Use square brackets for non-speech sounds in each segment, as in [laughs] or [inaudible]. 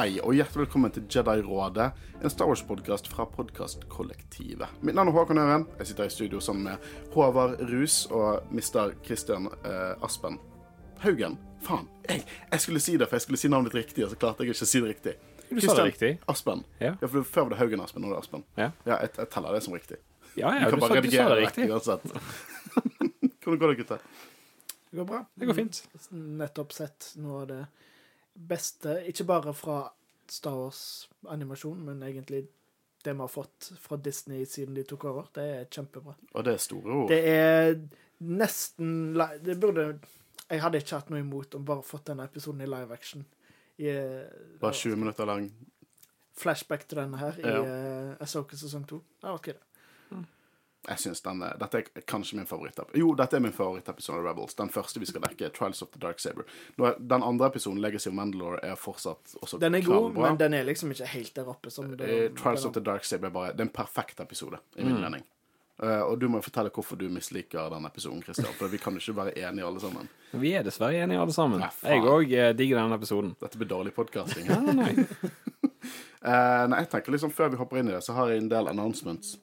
Hei og hjertelig velkommen til Jedi-rådet, en Star Wars-podkast fra podkastkollektivet. Mitt navn er Håkon Øren. Jeg sitter i studio sammen med Håvard Rus og mister Christian eh, Aspen Haugen. Faen, jeg, jeg skulle si det, for jeg skulle si navnet ditt riktig, og så klarte jeg ikke å si det riktig. Du sa det riktig. Aspen. Ja. for Før var det Haugen Aspen, nå er det Aspen. Ja. Ja, jeg, jeg teller det som riktig. Ja, Du ja, kan du, bare sa, du sa det riktig. uansett. [laughs] Hvordan går det, gutter? Det går bra. Det går fint. Nettopp sett noe av det beste, ikke bare fra Star Wars-animasjon, men egentlig det vi har fått fra Disney siden de tok over. Det er kjempebra. Og det er store ord. Det er nesten Det burde Jeg hadde ikke hatt noe imot om bare fått denne episoden i live action. I, eh, Bare 20 minutter lang. Flashback til denne her i Ja. uh, Asoka sesong to. Ja, ok, det. Jeg synes den er, Dette er kanskje min favorittepisode. Jo, dette er min favorittepisode av Rebels. Den første vi skal dekke, Trials of the Dark Saber. Er, den andre episoden, Legacy of Mandalore, er fortsatt også Den er god, bra. men den er liksom ikke helt der oppe som det, Eh, Trials of the Dark Saber er bare Det er en perfekt episode, i min mening. Uh, og du må jo fortelle hvorfor du misliker den episoden, Christian. For vi kan jo ikke være enige alle sammen. Vi er dessverre enige alle sammen. Nei. Jeg òg digger denne episoden. Dette blir dårlig podkasting. Nei, nei, [laughs] uh, nei, jeg tenker liksom Før vi hopper inn i det, så har jeg en del announcements.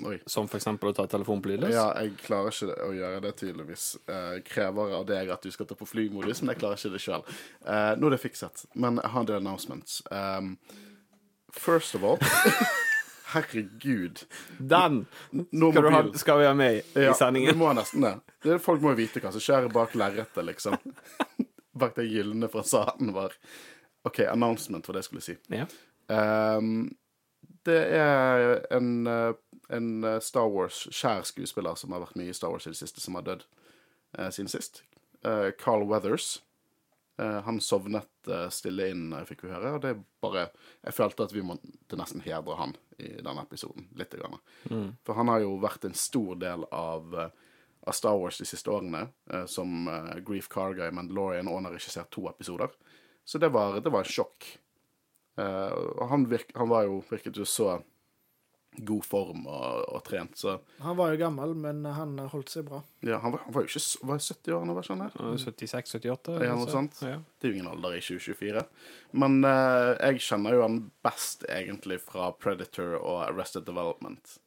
Oi. Som eksempel å ta telefonen på lydløs. Ja, jeg klarer ikke å gjøre det, tydeligvis. Eh, krever av deg at du skal ta på flymodus, men jeg klarer ikke det sjøl. Eh, nå er det fikset, men jeg har en del announcements. Um, first of all [laughs] Herregud. Den skal, du ha, skal vi ha med i Ja, vi sendingen. må nesten det. det. Folk må jo vite hva som skjer bak lerretet, liksom. [laughs] bak det gylne fasaden vår. OK, announcement var det jeg skulle si. Ja. Um, det er en, eh, en eh, Star Wars-skjær skuespiller som har vært mye i Star Wars i det siste, som har dødd eh, siden sist. Eh, Carl Weathers. Eh, han sovnet eh, stille inn, fikk vi høre. Og det bare Jeg følte at vi måtte nesten hedre han i denne episoden. Litt. Grann. For han har jo vært en stor del av, eh, av Star Wars de siste årene, som Grief Carga i Mandalorian, og han har regissert to episoder. Så det var, det var en sjokk. Eh, han, virk, han var jo, virket jo så god form og, og trent, så Han var jo gammel, men han holdt seg bra. ja, han, var, han var jo ikke var 70 år nå, var ikke han det? 76-78? Ja, noe sånt. Ja. Det er jo ingen alder i 2024. Men eh, jeg kjenner jo han best egentlig fra Predator og Arrested Development.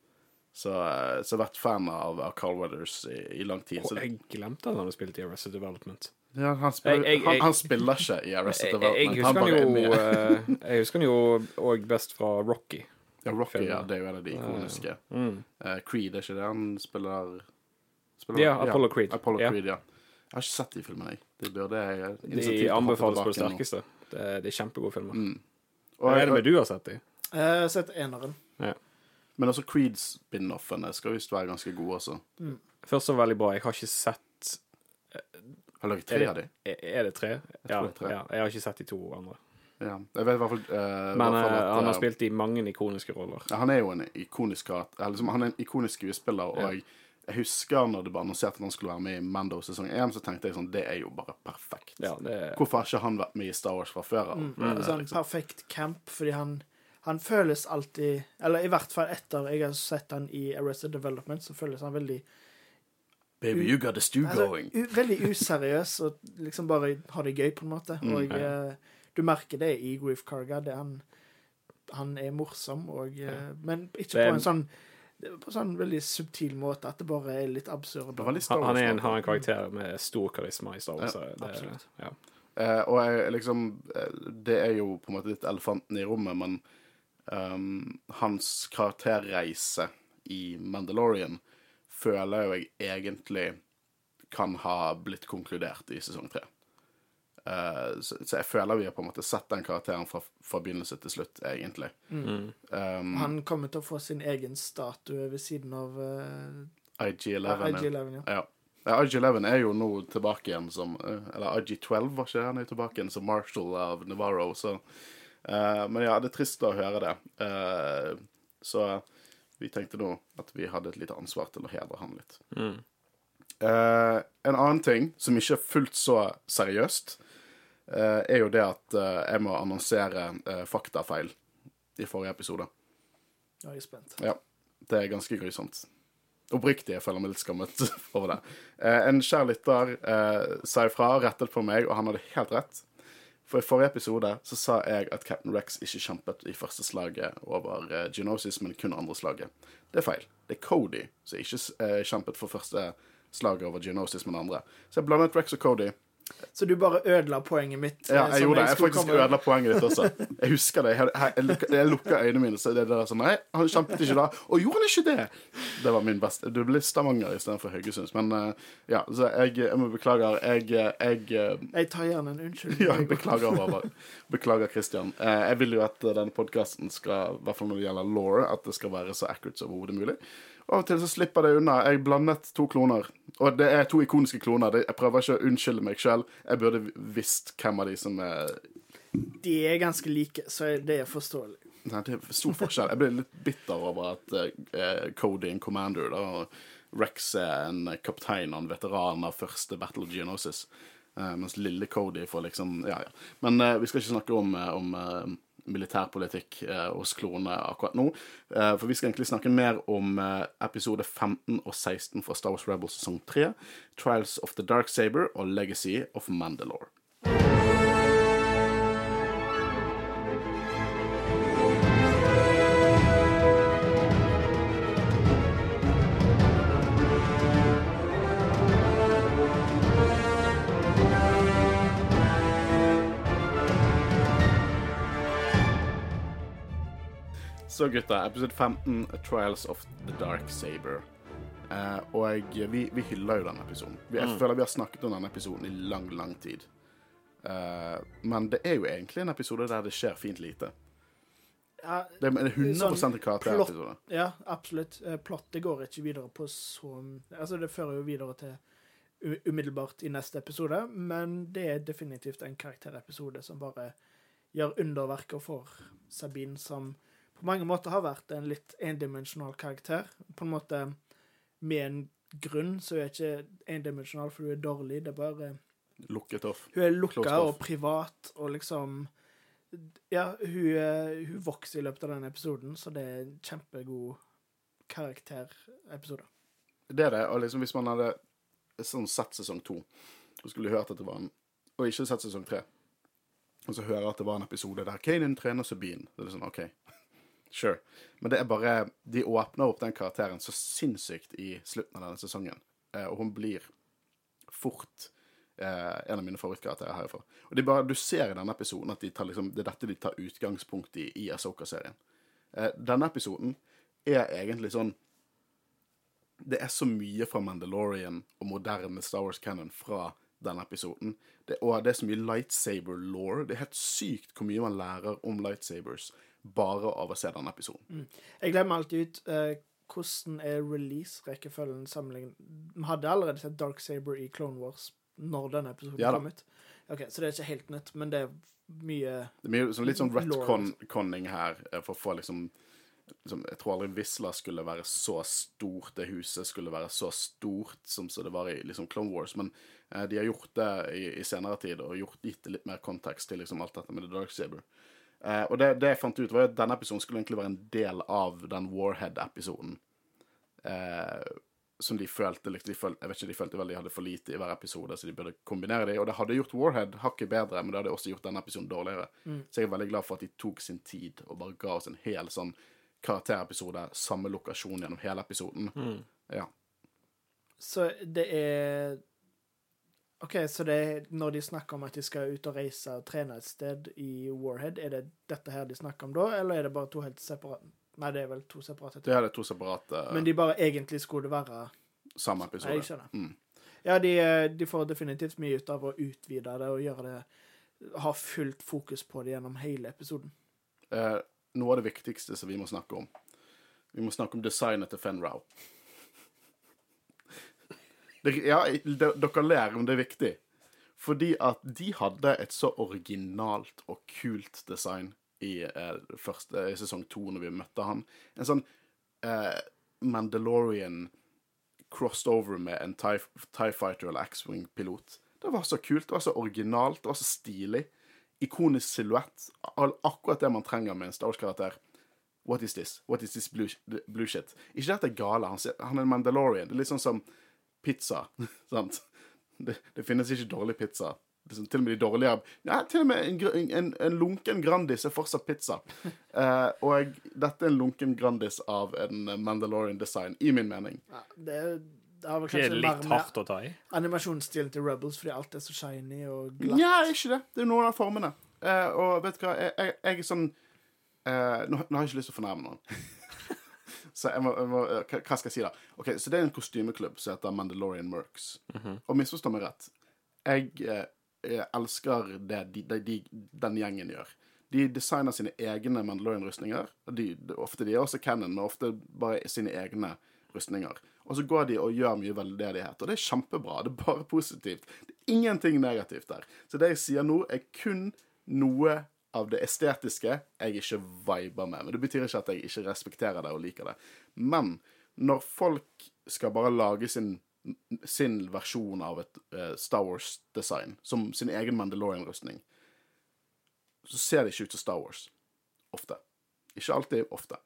Så, eh, så jeg har vært fan av, av Carl Weathers i, i lang tid. Og jeg glemte at han hadde spilt i Arrested Development. ja, han, spiller, Jeg- jeg- han, jeg- han spiller ikke i Arrested Jeg, jeg, Development. husker han bare er jo eh, Jeg husker han jo òg best fra Rocky. Ja, Rocky, ja, det er jo en av de ikoniske. Mm. Uh, Creed, er ikke det han spiller, spiller Ja, Apollo Creed. Apollo yeah. Creed, ja. Jeg har ikke sett de filmene, jeg. De burde jeg eh, De anbefales på det sterkeste. Det, er- de er kjempegode filmer. Mm. Hva er det med du har sett de? Eh, Jeg har sett eneren. Ja. Men også Creed-spin-offene skal visst være ganske gode også. Først og veldig bra. Jeg har ikke sett Har laget tre av de? er det tre? Ja, det er tre. ja. Jeg har ikke sett de to andre. Ja. Jeg vet i hvert fall, uh, Men hvert fall eh, at, han har eh, spilt i mange ikoniske roller. ja, Han er jo en ikonisk Liksom, han er en ikonisk skuespiller, og Ja. jeg, jeg husker når det ble annonsert at han skulle være med i Mando sesong 1, så tenkte jeg sånn Det er jo bare perfekt. Ja, det er Hvorfor har ikke han vært med i Star Wars fra før av? Mm. Mm. Sånn liksom. perfekt camp, fordi han han føles alltid Eller i hvert fall etter jeg har sett han i Arrested Development, så føles han veldig Baby, you got the stew altså, going. Altså, Veldig useriøs og liksom bare ha det gøy, på en måte. Mm, og eh, du merker det i Grief Carga. Det han, han er morsom, og, ja. men ikke på en sånn på sånn veldig subtil måte at det bare er litt absurd. Han, han er en, har en karakter med stor karisma i Star Wars. Ja, det, absolutt. Ja. Eh, og jeg, liksom eh, Det er jo på en måte litt elefanten i rommet, men um, hans karakterreise i Mandalorian føler jo jeg egentlig kan ha blitt konkludert i sesong tre. Eh, så, så jeg føler vi har på en måte sett den karakteren fra, fra begynnelse til slutt, egentlig. Mm. Um, Han kommer til å få sin egen statue ved siden av uh, IG-11. ja. IG-11. Ja. Ja. Ja, IG-11 er jo nå tilbake igjen som eh, Eller IG-12, var ikke det? Han er tilbake igjen som Marshall av Navarro, så uh, Men ja, det er trist å høre det. Eh, så vi tenkte nå at vi hadde et lite ansvar til å hedre han litt. Mm. Uh, en annen ting som ikke er fullt så seriøst, er jo det at eh, jeg må annonsere eh, faktafeil i forrige episode. Nå er spent. Ja, det er ganske grusomt. Oppriktig, jeg føler meg litt skammet [laughs] over det. Eh, en kjær lytter eh, sa ifra rettet på meg, og han hadde helt rett. For i forrige episode så sa jeg at Captain Rex ikke kjempet i første slaget over Genosis, men kun andre slaget. Det er feil. Det er Cody som ikke eh, kjempet for første slaget over Genosis, men andre. Så jeg blandet Rex og Cody. Så du bare ødela poenget mitt? Ja, eh, jeg gjorde det. Jeg faktisk komme- ødela poenget ditt også. [laughs] Jeg husker det. Jeg, jeg, jeg, lukka- øynene mine, så det er der sånn Nei, han kjempet ikke da. Og gjorde han ikke det? Det var min beste. Du ble Stavanger istedenfor Haugesund. Men eh, ja, så jeg, jeg må beklage. Jeg, jeg, jeg Jeg tar gjerne en unnskyldning. ja, beklager, Håvard. Beklager, Christian. Eh, jeg vil jo at eh, denne podkasten skal, i hvert fall når det gjelder law, at det skal være så accurate som overhodet mulig. Av og til så slipper det unna. Jeg blandet to kloner. Og det er to ikoniske kloner. Jeg prøver ikke å unnskylde meg sjøl. Jeg burde visst hvem av de som er De er ganske like, så det er forståelig. Nei, det er stor forskjell. Jeg ble litt bitter over at uh, Cody er en commander, da, og Rex er en kaptein og en veteran av første Battle of Geonosis. Uh, mens lille Cody får liksom Ja, ja. Men uh, vi skal ikke snakke om, om militærpolitikk eh, hos klonene akkurat nå. Eh, for vi skal egentlig snakke mer om eh, episode 15 og 16 fra Star Wars Rebels sesong 3, Trials of the Dark Saber og Legacy of Mandalore. Så gutta, episode 15, Trials of the Dark Saber. Eh, og vi, vi hyller jo denne episoden. Vi, jeg føler vi har snakket om denne episoden i lang, lang tid. Eh, men det er jo egentlig en episode der det skjer fint lite. Ja, Det er en 100 Sånn karakterepisode. ja absolutt. Eh, Plottet går ikke videre på så Altså, det fører jo videre til umiddelbart i neste episode, men det er definitivt en karakterepisode som bare gjør underverker for Sabine, som på mange måter har vært en litt endimensjonal karakter. På en måte med en grunn, så er ikke endimensjonal fordi hun er dårlig, det er bare Lukket off. Hun er lukka og privat, og liksom Ja, hun, eh, hun vokser i løpet av den episoden, så det er en kjempegod karakterepisode. Det er det. Og liksom hvis man hadde sånn sett sesong to, og skulle hørt at det var en Og ikke sett sesong tre. Og så høre at det var en episode der Kanin trener Sabine. Det er det sånn, OK. Sure. Men det er bare De åpner opp den karakteren så sinnssykt i slutten av denne sesongen. Eh, og hun blir fort eh, en av mine favorittkarakterer herfra. Og bare, du ser i denne episoden at de tar, liksom, det er dette de tar utgangspunkt i i Asoka-serien. Eh, denne episoden er egentlig sånn det er så mye fra Mandalorian og moderne Star Wars Canon fra denne episoden. Det, og det er så mye lightsaber law. Det er helt sykt hvor mye man lærer om lightsabers bare av å se denne episoden. Jeg glemmer alltid ut uh, hvordan er release-rekkefølgen sammenlignet Vi hadde allerede sett Dark Saber i Clone Wars når denne episoden Ja kom ut. Ok, Så det er ikke helt nytt, men det er mye Det er mye, så litt sånn retconning her eh, for å få liksom liksom, Jeg tror aldri Visla skulle være så stort, det huset skulle være så stort som så det var i liksom Clone Wars, men eh, de har gjort det i, i senere tid og gjort, gitt litt mer kontekst til liksom alt dette med The Dark Saber. Eh, og det, det jeg fant ut, var at denne episoden skulle egentlig være en del av den Warhead-episoden. Eh, som de følte, liksom, de følte Jeg vet ikke, de følte vel de hadde for lite i hver episode, så de burde kombinere de. Og det hadde gjort Warhead hakket bedre, men det hadde også gjort denne episoden dårligere. Så jeg er veldig glad for at de tok sin tid og bare ga oss en hel sånn karakterepisode, samme lokasjon gjennom hele episoden. Ja. Så det er OK, så det når de snakker om at de skal ut og reise og trene et sted i Warhead, er det dette her de snakker om da, eller er det bare to helt separate Nei, det er vel to separate Det er det to separate Men de bare egentlig skulle være samme Nei, episode. jeg skjønner. Mm. Ja, de, de får definitivt mye ut av å utvide det og gjøre det Ha fullt fokus på det gjennom hele episoden. Eh, noe av det viktigste som vi må snakke om. Vi må snakke om designet til Fen Rao. Ja, de, dere ler, men det er viktig. Fordi at de hadde et så originalt og kult design i, eh, første, i sesong to, når vi møtte han. En sånn eh, Mandalorian crossed over med en TIE, TIE Fighter eller X-Wing-pilot. Det var så kult, det var så originalt, det var så stilig. Ikonisk silhuett. Akkurat det man trenger med en Star Wars-karakter. What is this? What is this blue, blue shit? Ikke dette er gale, han, han er Mandalorian. Det er litt sånn som pizza, [laughs] sant? Det, det finnes ikke dårlig pizza. liksom, til og med de dårligere Ja, til og med en, en, en lunken Grandis er fortsatt pizza. [laughs] Eh, og dette er en lunken Grandis av en Mandalorian-design, i min mening. Ja, det, det har vel Det er litt hardt å ta i. animasjonsstilen til Rebels, fordi alt er så shiny og glatt. Ja, ikke det. Det er noen av formene. Eh, og vet du hva, jeg, jeg, jeg er sånn eh, nå, nå har jeg ikke lyst til å fornærme noen. Så jeg må, jeg må eh, hva, skal jeg si, da? Ok, Så det er en kostymeklubb som heter Mandalorian Mercs. Og misforstå meg rett. Jeg, eh, jeg elsker det de, de, de, den gjengen gjør. De designer sine egne Mandalorian-rustninger. ofte de er også canon, men ofte bare sine egne rustninger. Og så går de og gjør mye veldedighet. Og det er kjempebra. Det er bare positivt. Det er ingenting negativt der. Så det jeg sier nå, er kun noe av det estetiske jeg ikke viber med. Men det betyr ikke at jeg ikke respekterer det og liker det. Men når folk skal bare lage sin, sin versjon av et uh, Star Wars-design, som sin egen Mandalorian-rustning, så ser det ikke ut som Star Wars. Ofte. Ikke alltid, ofte.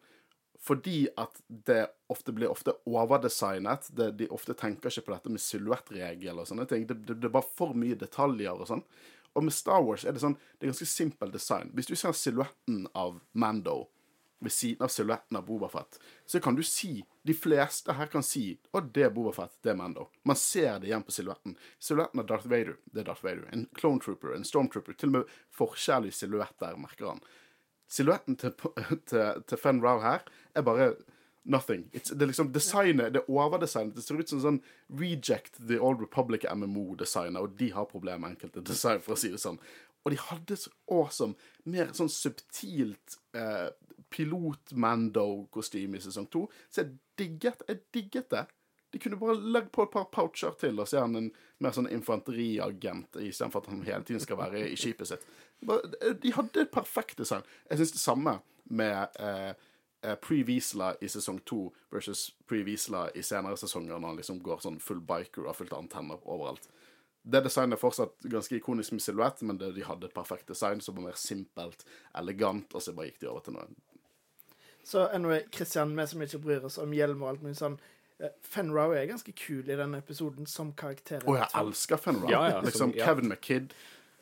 Fordi at det ofte blir ofte overdesignet. Det, de ofte tenker ikke på dette med silhuettregel og sånne ting. Det, det, det er bare for mye detaljer og sånn. Og med Star Wars er det sånn Det er ganske simpel design. Hvis du ser silhuetten av Mando ved siden av silhuetten av Bobafett, så kan du si De fleste her kan si Å, det er Bobafett, det er Mando. Man ser det igjen på silhuetten. Silhuetten av Darth Vader, det er Darth Vader. En Clone Trooper, en Stormtrooper. Til og med forskjellig silhuett der, merker han. Silhuetten [laughs] til, til, til Fen Rau her er bare nothing. It's, det er liksom designet, det er overdesignet. Det ser ut som sånn Reject the Old Republic MMO-designet, og de har problemer med enkelte design, for å si det sånn. Og de hadde så awesome, mer sånn subtilt eh, pilot-Mando-kostyme i sesong to. Så jeg digget, jeg digget det. De kunne bare legge på et par poucher til, og så er han en mer sånn infanteriagent istedenfor at han hele tiden skal være i skipet sitt. De hadde et perfekt design. Jeg syns det samme med eh, eh, Pre-Wiesla i sesong to versus Pre-Wiesla i senere sesonger, når han liksom går sånn full biker og har fullt av antenner overalt. Det designet er fortsatt ganske ikonisk med silhuett, men det, de hadde et perfekt design som var mer simpelt, elegant, og så bare gikk de over til noe Så anyway, Christian, vi som ikke bryr oss om hjelm og alt mulig sånn eh, Fenrow er ganske kul i denne episoden som karakter. Å, jeg elsker Fenrow. Ja, ja, liksom ja. Kevin McKidd.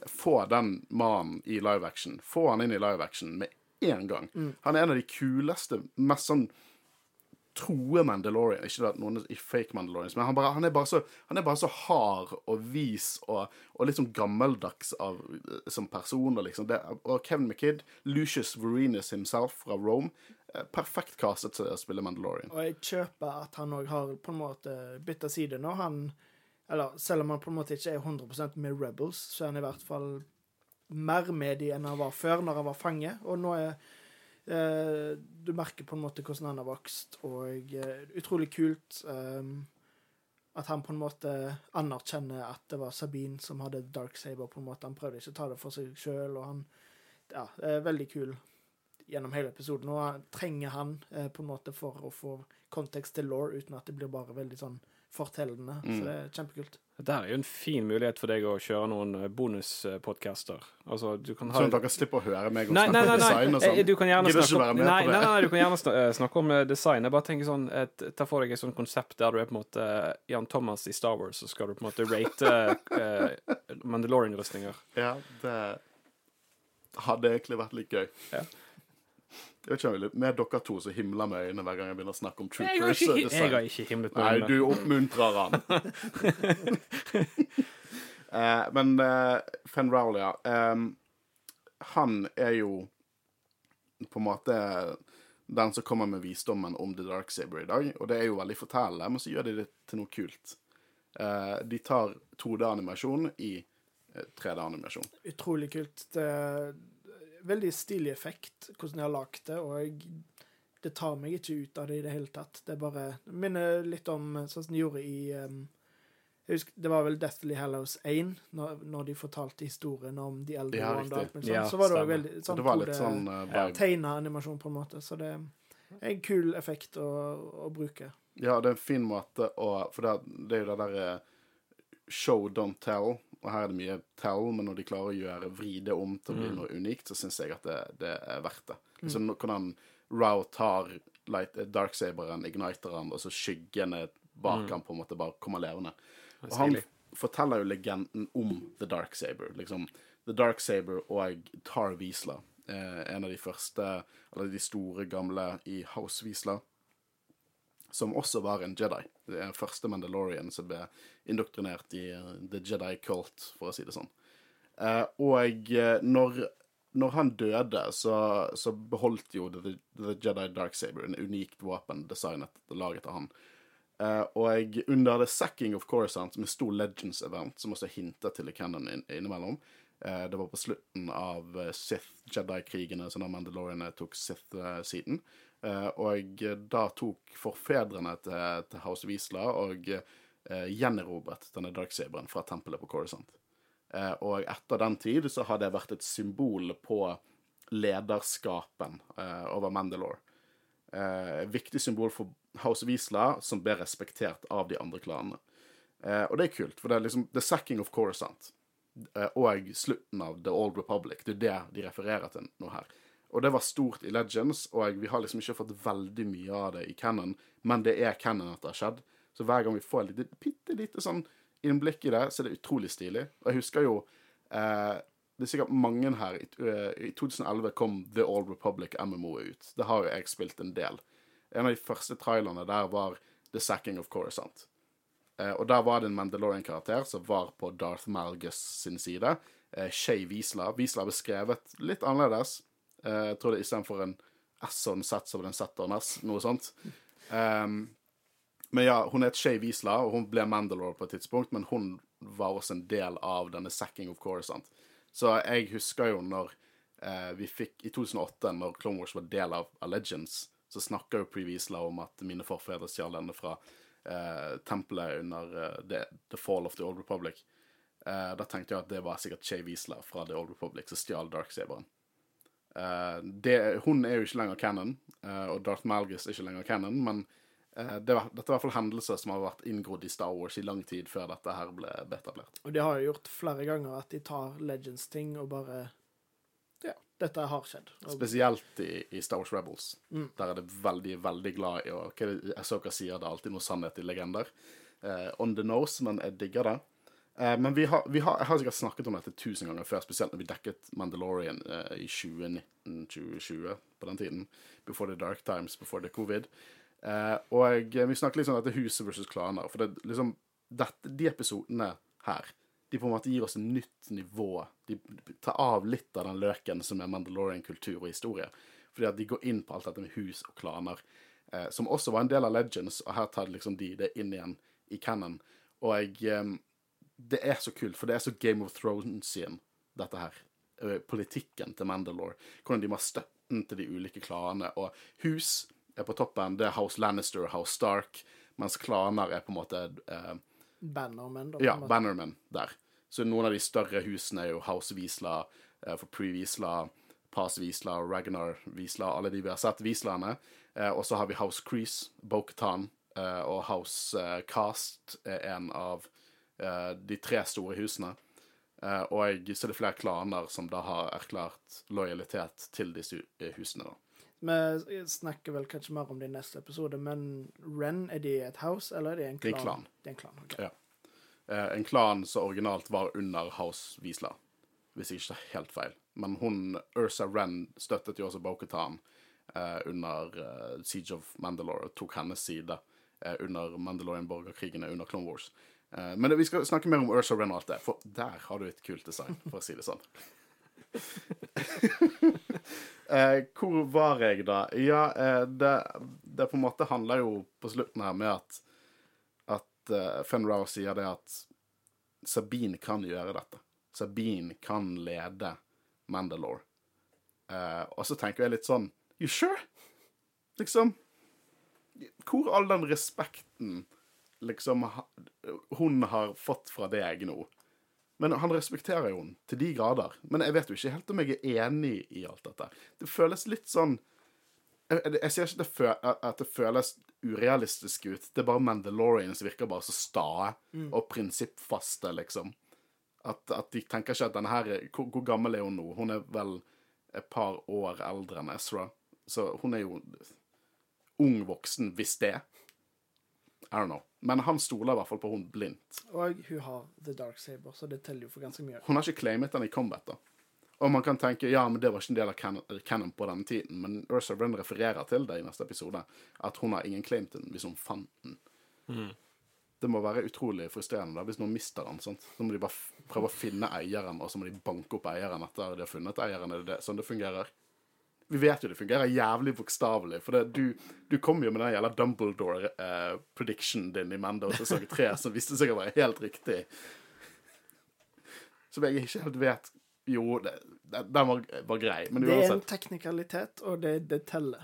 Få den mannen i live action. Få han inn i live action med en gang. Mm. Han er en av de kuleste, mest sånn troe Mandalorian. Ikke at noen er fake Mandalorians, men han, bare, han, er så, han er bare så hard og vis og, og litt sånn gammeldags av, som person. Liksom. det, og Kevin McKidd, Lucius Varinus himself fra Rome, eh, perfekt castet til å spille Mandalorian. Og jeg kjøper at han òg har på en måte bytta side nå. Han Eller selv om han på en måte ikke er 100% med Rebels, så er han i hvert fall mer med de enn han var før, når han var fange. Og nå er eh, Du merker på en måte hvordan han har vokst, og eh, utrolig kult eh, at han på en måte anerkjenner at det var Sabine som hadde Dark Saber, på en måte. Han prøvde ikke å ta det for seg sjøl, og han Ja, er veldig kul gjennom hele episoden. Og trenger han eh, på en måte for å få kontekst til law, uten at det blir bare veldig sånn fortellende. Så det er kjempekult. Dette er jo en fin mulighet for deg å kjøre noen bonuspodcaster. Altså, du kan ha Sånn at dere slipper å høre meg og Nei, nei, snakke om design og sånn. Du kan gjerne snakke om nei, nei, nei, du kan gjerne eh, snakke om eh, design. Jeg bare tenker sånn et, Ta for deg et sånt konsept der du er på en måte eh, Jan Thomas i Star Wars, så skal du på en måte rate eh, Mandalorian-rustninger. Ja, det hadde egentlig vært litt gøy. Ja. Jeg vet ikke Med dere to så himler med øynene hver gang jeg begynner å snakke om Jeg har ikke, jeg har ikke himlet med Nei, du oppmuntrer han. [laughs] [laughs] eh, men eh, Fen Rowley, ja. Em, han er jo på en måte den som kommer med visdommen om The Dark Saber i dag. Og det er jo veldig fortellende, men så gjør de det til noe kult. Eh, de tar 2D-animasjon i eh, 3D-animasjon. Utrolig kult. Det veldig stilig effekt, hvordan de har lagd det, og jeg, det tar meg ikke ut av det i det hele tatt. Det bare det minner litt om sånn som de gjorde i um, jeg husker, Det var vel Deathly Hallows 1, når, når de fortalte historien om de eldre Ja, Wanda mulig. Ja, så var det jo veldig sånn det var litt sånn uh, tegna animasjon, på en måte. Så det er en kul effekt å, å bruke. Ja, det er en fin måte å For det, det er jo det derre show, don't tell. Og her er det mye tell, men når de klarer å gjøre vri det om til å bli noe unikt, så syns jeg at det, det er verdt det. Så nå kan han Rao tar light, darksaberen, igniteren, og så skyggene bak han på en måte bare kommer levende. Og han, forteller jo legenden om The Dark Saber. Liksom, The Dark Saber og Tar Wiesla. Eh, en av de første, eller de store gamle i House Wiesla. Som også var en Jedi. Det den første Mandalorian som ble indoktrinert i eh, The Jedi Cult, for å si det sånn. Eh, og eh, når, når han døde, så, så beholdt jo The, The Jedi Dark Saber en unikt våpen designet og laget av han. Uh, og under The Sacking of Coruscant, som er stor Legends-event, som også hinter til i canon inn, innimellom uh, Det var på slutten av Sith-Jedi-krigene, så da Mandaloriane tok Sith-siden. Eh, og da tok forfedrene til, House Isla og eh, gjenerobret denne darksaberen fra tempelet på Coruscant. Eh, og etter den tid så har det vært et symbol på lederskapen eh, over Mandalore. Et viktig symbol for House Wiesla, som ble respektert av de andre klanene. Eh, og det er kult, for det er liksom The Sacking of Coruscant eh, og slutten av The Old Republic. Det er det de refererer til nå her. Og det var stort i Legends, og vi har liksom ikke fått veldig mye av det i canon, men det er canon at det har skjedd. Så hver gang vi får et bitte lite sånn innblikk i det, så er det utrolig stilig. Og jeg husker jo eh, Det er sikkert mange her i, eh, I 2011 kom The Old Republic MMO ut. Det har jo jeg spilt en del. En av de første trailerne der var The Sacking of Coruscant. Eh, og der var det en Mandalorian-karakter som var på Darth Malgus sin side. Eh, Shay Wiesla. Wiesla ble skrevet litt annerledes. Eh, jeg tror det er istedenfor en S og en Z, så blir det en Z og en S. Noe sånt. Um, men ja, hun het Shay Wiesla, og hun ble Mandalore på et tidspunkt, men hun var også en del av denne Sacking of Coruscant. Så jeg husker jo når uh, vi fikk I 2008, når Clone Wars var del av, Legends, så snakka jo Pre Wiesla om at mine forfedre stjal denne fra uh, tempelet under the, the Fall of the Old Republic. Da tenkte jeg at det var sikkert Shay Wiesla fra The Old Republic som stjal Darksaberen. Uh, det, hun er jo ikke lenger canon, uh, og Darth Malgus er ikke lenger canon, men uh, det var, dette er i hvert fall hendelser som har vært inngrodd i Star Wars i lang tid før dette her ble etablert. Og de har jo gjort flere ganger at de tar Legends-ting og bare Ja, dette har skjedd. Og, Spesielt i, i Star Wars Rebels. Mm. Der er det veldig, veldig glad i å Hva er det Asoka sier? Det er alltid noe sannhet i legender. on the nose, men jeg digger det. Eh, men vi har, vi har, jeg har sikkert snakket om dette tusen ganger før, spesielt når vi dekket Mandalorian uh, i 2019-2020, på den tiden. Before the dark times, before the covid. Uh, og vi snakket litt om dette huset versus klaner. For det, liksom, dette, de episodene her de på en måte gir oss et nytt nivå. De tar av litt av den løken som er Mandalorian-kultur og historie. Fordi at de går inn på alt dette med hus og klaner, eh, som også var en del av Legends, og her tar liksom de det inn igjen i canon. Og jeg, eh, det er så kult, for det er så Game of Thrones-igjen, dette her. Eh, Politikken til Mandalore. Hvordan de må ha støtten til de ulike klanene. Og hus er på toppen. Det er House Lannister House Stark. Mens klaner er på en måte eh, Bannermen, da. Ja. Bannermen der. Så noen av de større husene er jo House Visla, eh, for Pre-Visla, Pass Visla, Ragnar Visla, alle de vi har sett, Vislaene. Eh, og så har vi House Crease, Bokhatan, eh, og House eh, Cast er en av de tre store husene. Eh, og så er det flere klaner som da har erklært lojalitet til disse husene. da. Vi snakker vel kanskje mer om det i neste episode, men Ren, er de et house, eller er de en Det er klan? en klan. Det er en klan, ok. Ja. Eh, en klan som originalt var under House Wisla, hvis jeg ikke tar helt feil. Men hun, Ursa Ren støttet jo også Bokhatan eh, under eh, Siege of Mandalore og tok hennes side eh, under Mandalorian-borgerkrigene under Clone Wars. Eh, men vi skal snakke mer om Ursa Wren og alt det, for der har du et kult design, for å si det sånn. [laughs] eh, hvor var jeg da? Ja, eh, det, det på en måte handler jo på slutten her med at at Fenrow sier det at Sabine kan gjøre dette. Sabine kan lede Mandalore. Og så tenker jeg litt sånn You sure? Liksom Hvor all den respekten liksom hun har fått fra deg nå? Men han respekterer jo henne til de grader. Men jeg vet jo ikke helt om jeg er enig i alt dette. Det føles litt sånn jeg, jeg, jeg sier ikke at det, at det føles urealistisk ut. Det er bare Mandalorians virker bare så stae og prinsippfaste, liksom. At, at de tenker ikke at denne her er- hvor, hvor gammel er hun nå? Hun er vel et par år eldre enn Ezra. Så hun er jo ung voksen, hvis det. I don't know. Men han stoler i hvert fall på hun blindt. Og hun har The Dark Saber, så det teller jo for ganske mye. Hun har ikke claimet den i combat, da. Og man kan tenke ja, men det var ikke en del av canon, canon på denne tiden, men Ursa Brenn refererer til det i neste episode, at hun har ingen claim til den hvis hun fant den. Det må være utrolig frustrerende da, hvis noen mister den. sant? Så må de bare prøve å finne eieren, og så må de banke opp eieren etter de har funnet eieren. Er det det, sånn det fungerer? Vi vet jo det fungerer jævlig bokstavelig, for det, du, du kom jo med den jævla Dumbledore-predictionen din i Mando sesong tre, som viste seg å være helt riktig. Som jeg ikke helt vet Jo, det, det, den var, var grei, men Det er en teknikalitet, og det, det teller.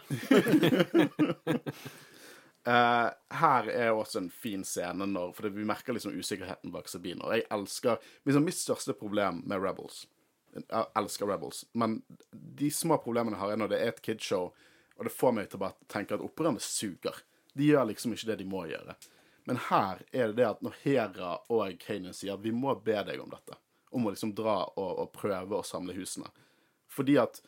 uh, [laughs] her er også en fin scene når For vi merker liksom usikkerheten bak Sabine. Og jeg elsker liksom Mitt største problem med Rebels Jeg elsker Rebels, men de små problemene har er når det er et kidshow, og det får meg til å bare tenke at opprørerne suger. De gjør liksom ikke det de må gjøre. Men her er det det at når Hera og Kanan sier at vi må be deg om dette, om å liksom dra og, og prøve å samle husene Fordi at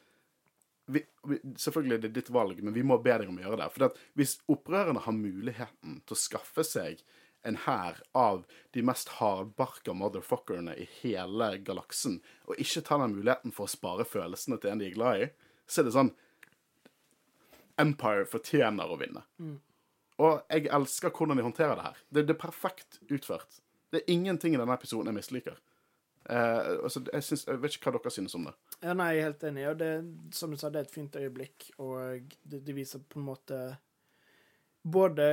vi, vi, selvfølgelig er det ditt valg, men vi må be deg om å gjøre det. For hvis opprørerne har muligheten til å skaffe seg en hær av de mest hardbarka motherfuckerne i hele galaksen, og ikke tar den muligheten for å spare følelsene til en de er glad i, så er det sånn Empire fortjener å vinne. Og jeg elsker hvordan de håndterer det her. Det, det er perfekt utført. Det er ingenting i denne episoden jeg misliker. Eh, altså, jeg, synes, jeg vet ikke hva dere synes om det. Ja, nei, jeg er helt enig. Og det, som du sa, det er et fint øyeblikk, og det, det viser på en måte både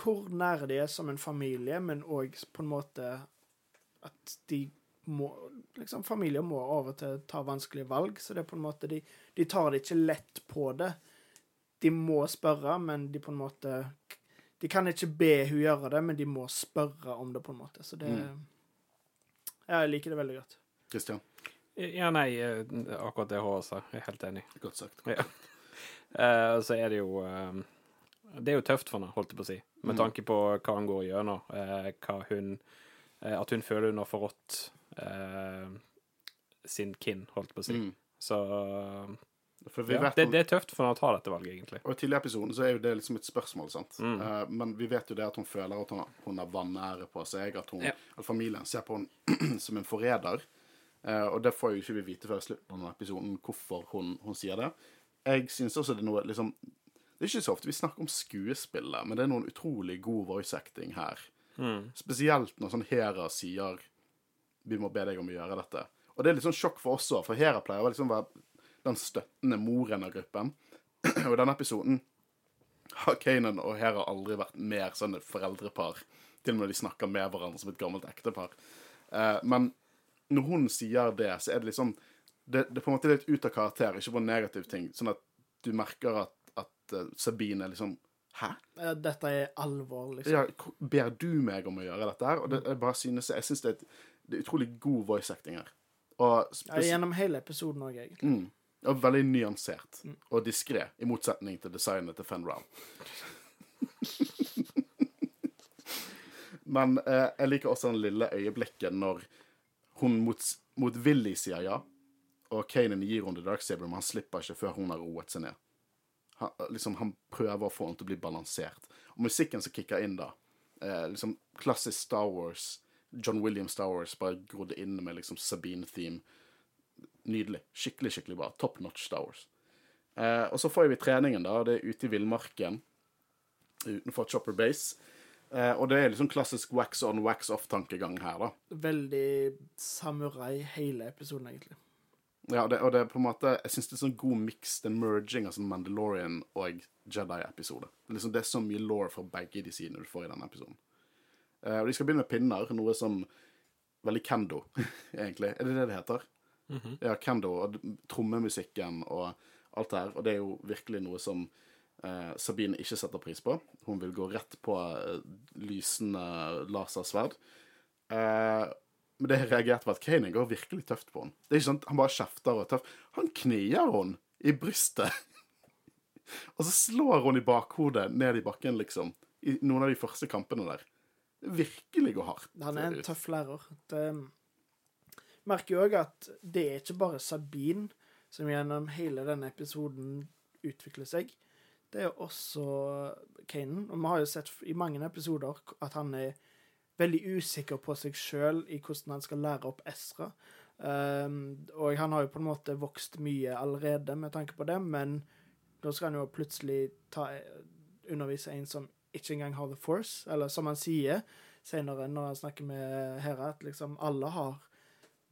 hvor nære de er som en familie, men òg på en måte at de må liksom Familier må av og til ta vanskelige valg, så det er på en måte De, de tar det ikke lett på det. De må spørre, men de på en måte De kan ikke be hun gjøre det, men de må spørre om det, på en måte. Så det Ja, jeg liker det veldig godt. Kristian, Ja, nei, eh, akkurat det Håvard sa. Jeg er helt enig. godt sagt. Ja. [laughs] Uh, så er det jo eh, Det er jo tøft for henne, holdt jeg på å si, med tanke på hva han går gjennom. eh, hva hun eh, At hun føler hun har forrådt eh, sin kin, holdt jeg på å si. Mm. Så ja, vet det, det er tøft for henne å ta dette valget, egentlig. Og i tidligere episoden så er jo det liksom et spørsmål, sant. Mm. Eh, men vi vet jo det at hun føler at hun har vanære på seg, at, hun, Ja. at familien ser på henne [clears throat] som en forræder. Eh, og det får jo ikke vi vite før slutten av episoden hvorfor hun, hun sier det. Jeg syns også det er noe liksom Det er ikke så ofte vi snakker om skuespillet, men det er noen utrolig god voice acting her. Mm. Spesielt når sånn Hera sier 'Vi må be deg om å gjøre dette'. Og det er litt sånn sjokk for oss òg, for Hera pleier å liksom være den støttende moren av gruppen. [clears throat] og i denne episoden har Kanan og Hera aldri vært mer sånn foreldrepar. Til og med når de snakker med hverandre som et gammelt ektepar. Eh, men når hun sier det, så er det liksom det, det er på en måte litt ut av karakter, ikke på en negativ ting. Sånn at du merker at, at eh, Sabine liksom Hæ? Dette er alvor, liksom. Ja, ber du meg om å gjøre dette her? Og det, jeg bare synes, jeg synes det, er et, det er utrolig god voice acting her. Ja, gjennom hele episoden òg, egentlig. mm, og veldig nyansert og diskré, i motsetning til designet til Fen Round. [laughs] Men eh, jeg liker også den lille øyeblikket når hun mot, motvillig sier ja, og Kanan gir henne The Dark Saber, men han slipper ikke før hun har roet seg ned. Liksom, han prøver å få henne til å bli balansert. Og musikken som kicker inn da, eh, liksom klassisk Star Wars, John Williams Star Wars, bare grodde inn med liksom Sabine-theme. Nydelig. Skikkelig, skikkelig bra. Top notch Star Wars. Eh, og så får vi treningen, da. Det er ute i villmarken utenfor Chopper Base. Eh, og det er liksom klassisk wax on, wax off-tankegang her, da. Veldig samurai hele episoden, egentlig. Ja, det, og det er på en måte Jeg syns det er sånn god miks, den merging av sånn Mandalorian og Jedi-episode. Det, liksom, det er så mye law fra begge de sidene du får i denne episoden. Uh, og de skal begynne med pinner, noe som Veldig kendo, [laughs] egentlig. Er det det det heter? Ja, kendo og trommemusikken og alt det her. Og det er jo virkelig noe som uh, Sabine ikke setter pris på. Hun vil gå rett på uh, lysende lasersverd. Eh, men det jeg reagerte på at Kane går virkelig tøft på henne. Det er ikke sånn at han bare kjefter og er tøff. Han knier henne i brystet. [laughs] og så slår hun i bakhodet ned i bakken, liksom. I noen av de første kampene der. Virkelig går hardt. Han er en tøff lærer. Det merker jo òg at det er ikke bare Sabine som gjennom hele denne episoden utvikler seg. det er også Kanan. Og vi har jo sett i mange episoder at han er veldig usikker på seg sjøl i hvordan han skal lære opp Ezra. Um, og han har jo på en måte vokst mye allerede med tanke på det, men nå skal han jo plutselig ta, undervise en som ikke engang har The Force, eller som han sier senere når han snakker med Hera, at liksom alle har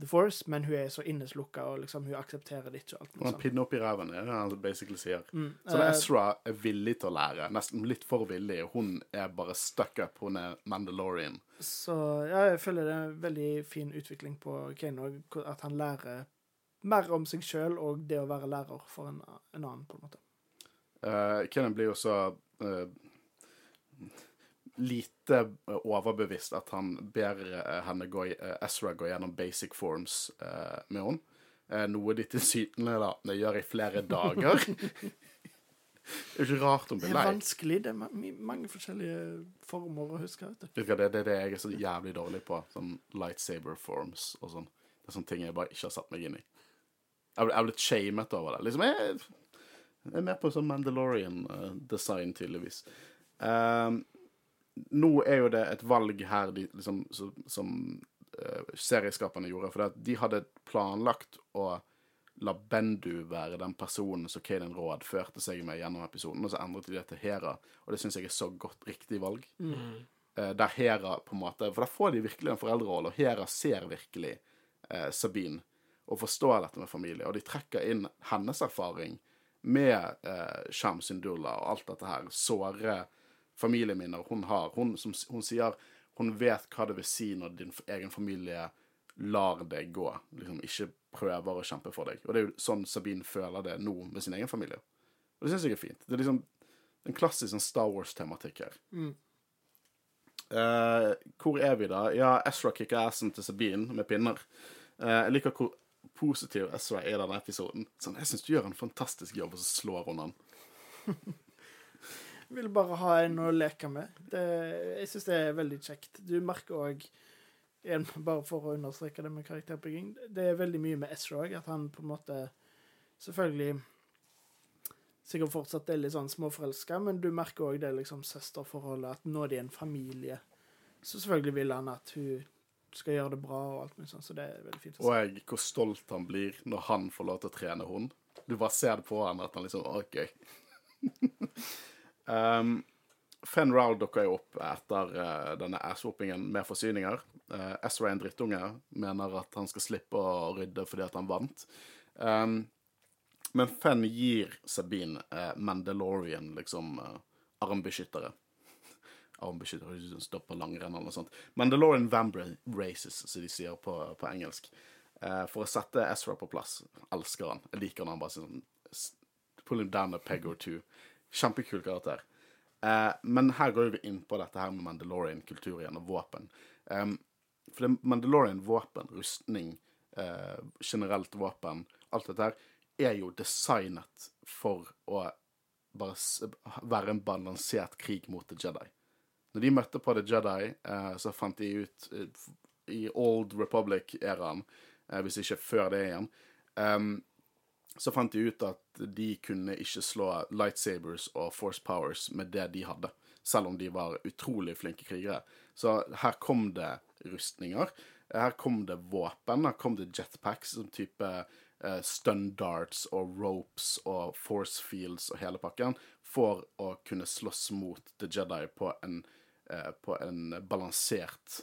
The Force, men hun er så inneslukka, og liksom hun aksepterer det ikke. og alt mulig han sånt. pinner opp i ræven, er det han basically sier. Mm, Så eh, Ezra er villig til å lære, nesten litt for villig. Hun er bare stuck up, hun er Mandalorian. Så ja, jeg føler det er en veldig fin utvikling på Kane, òg, at han lærer mer om seg sjøl og det å være lærer for en, en annen, på en måte. Uh, Kenan blir jo så eh, lite eh, overbevist at han ber eh, henne gå, eh, Ezra gå gjennom basic forms med henne. Noe de tilsynelatende gjør i flere [laughs] dager. det er ikke rart hun Det er vanskelig. Det er mange forskjellige former å huske. vet du. Det det er det jeg er så jævlig dårlig på. Sånn lightsaber forms og sånn. Det er sånne ting jeg bare ikke har satt meg inn i. Jeg er blitt shamet over det. Liksom, jeg, jeg er mer på sånn Mandalorian-design, tydeligvis. Ehm, nå er jo det et valg her de, liksom, som, som uh, serieskaperne gjorde. For de hadde planlagt å la Bendu være den personen som Kaden Råd førte seg med gjennom episoden, og så endret de det til Hera. Og det syns jeg er så godt riktig valg. Eh, der Hera på en måte For der får de virkelig en foreldrerolle, og Hera ser virkelig uh, Sabine og forstår dette med familie. Og de trekker inn hennes erfaring med eh, Sham Syndulla og alt dette her. Såre familieminner hun har. Hun, som, hun sier hun vet hva det vil si når din egen familie lar deg gå. Liksom ikke prøver å kjempe for deg. Og det er jo sånn Sabine føler det nå med sin egen familie. Og det syns jeg er fint. Det er liksom en klassisk sånn Star Wars-tematikk her. Eh, hvor er vi, da? Ja, Ezra kicker assen til Sabine med pinner. Uh, jeg liker hvor positiv Ezra er i denne episoden. Sånn, jeg syns du gjør en fantastisk jobb, og så slår hun han. [laughs] Vil bare ha en å leke med. Det, jeg syns det er veldig kjekt. Du merker òg bare for å understreke det med karakterbygging, det er veldig mye med Ezra òg, at han på en måte Selvfølgelig sikkert fortsatt er litt sånn småforelska, men du merker òg det liksom søsterforholdet, at nå er de en familie. Så selvfølgelig vil han at hun skal gjøre det bra og alt mulig sånn, så det er veldig fint. Og jeg, hvor stolt han blir når han får lov til å trene hund. Du bare ser det på han at han liksom OK. [laughs] um, Fen Rowell dukker jo opp etter uh, denne asswhoopingen med forsyninger. Uh, Ezra er en drittunge, mener at han skal slippe å rydde fordi at han vant. Um, men Fenn gir Sabine uh, Mandalorian liksom uh, armbeskyttere. [laughs] Armbeskyttere som stopper langrenn eller noe sånt. Mandalorian Vambra Races, som de sier på, på engelsk. Uh, for å sette Ezra på plass. Elsker han. Jeg liker han, han bare sånn Pull him down a peg or two. Kjempekul karakter. Eh, men her går vi inn på dette her med Mandalorian-kultur igjen, og våpen. Em, for det Mandalorian våpen, rustning, eh, generelt våpen, alt dette her, er jo designet for å bare være en balansert krig mot The Jedi. Når de møtte på The Jedi, eh, så fant de ut eh, i Old Republic-æraen, eh, hvis ikke før det igjen, em, så fant de ut at de kunne ikke slå lightsabers og force powers med det de hadde, selv om de var utrolig flinke krigere. Så her kom det rustninger, her kom det våpen, her kom det jetpacks som type eh, stun darts og ropes og force fields og hele pakken, for å kunne slåss mot The Jedi på en, eh, på en balansert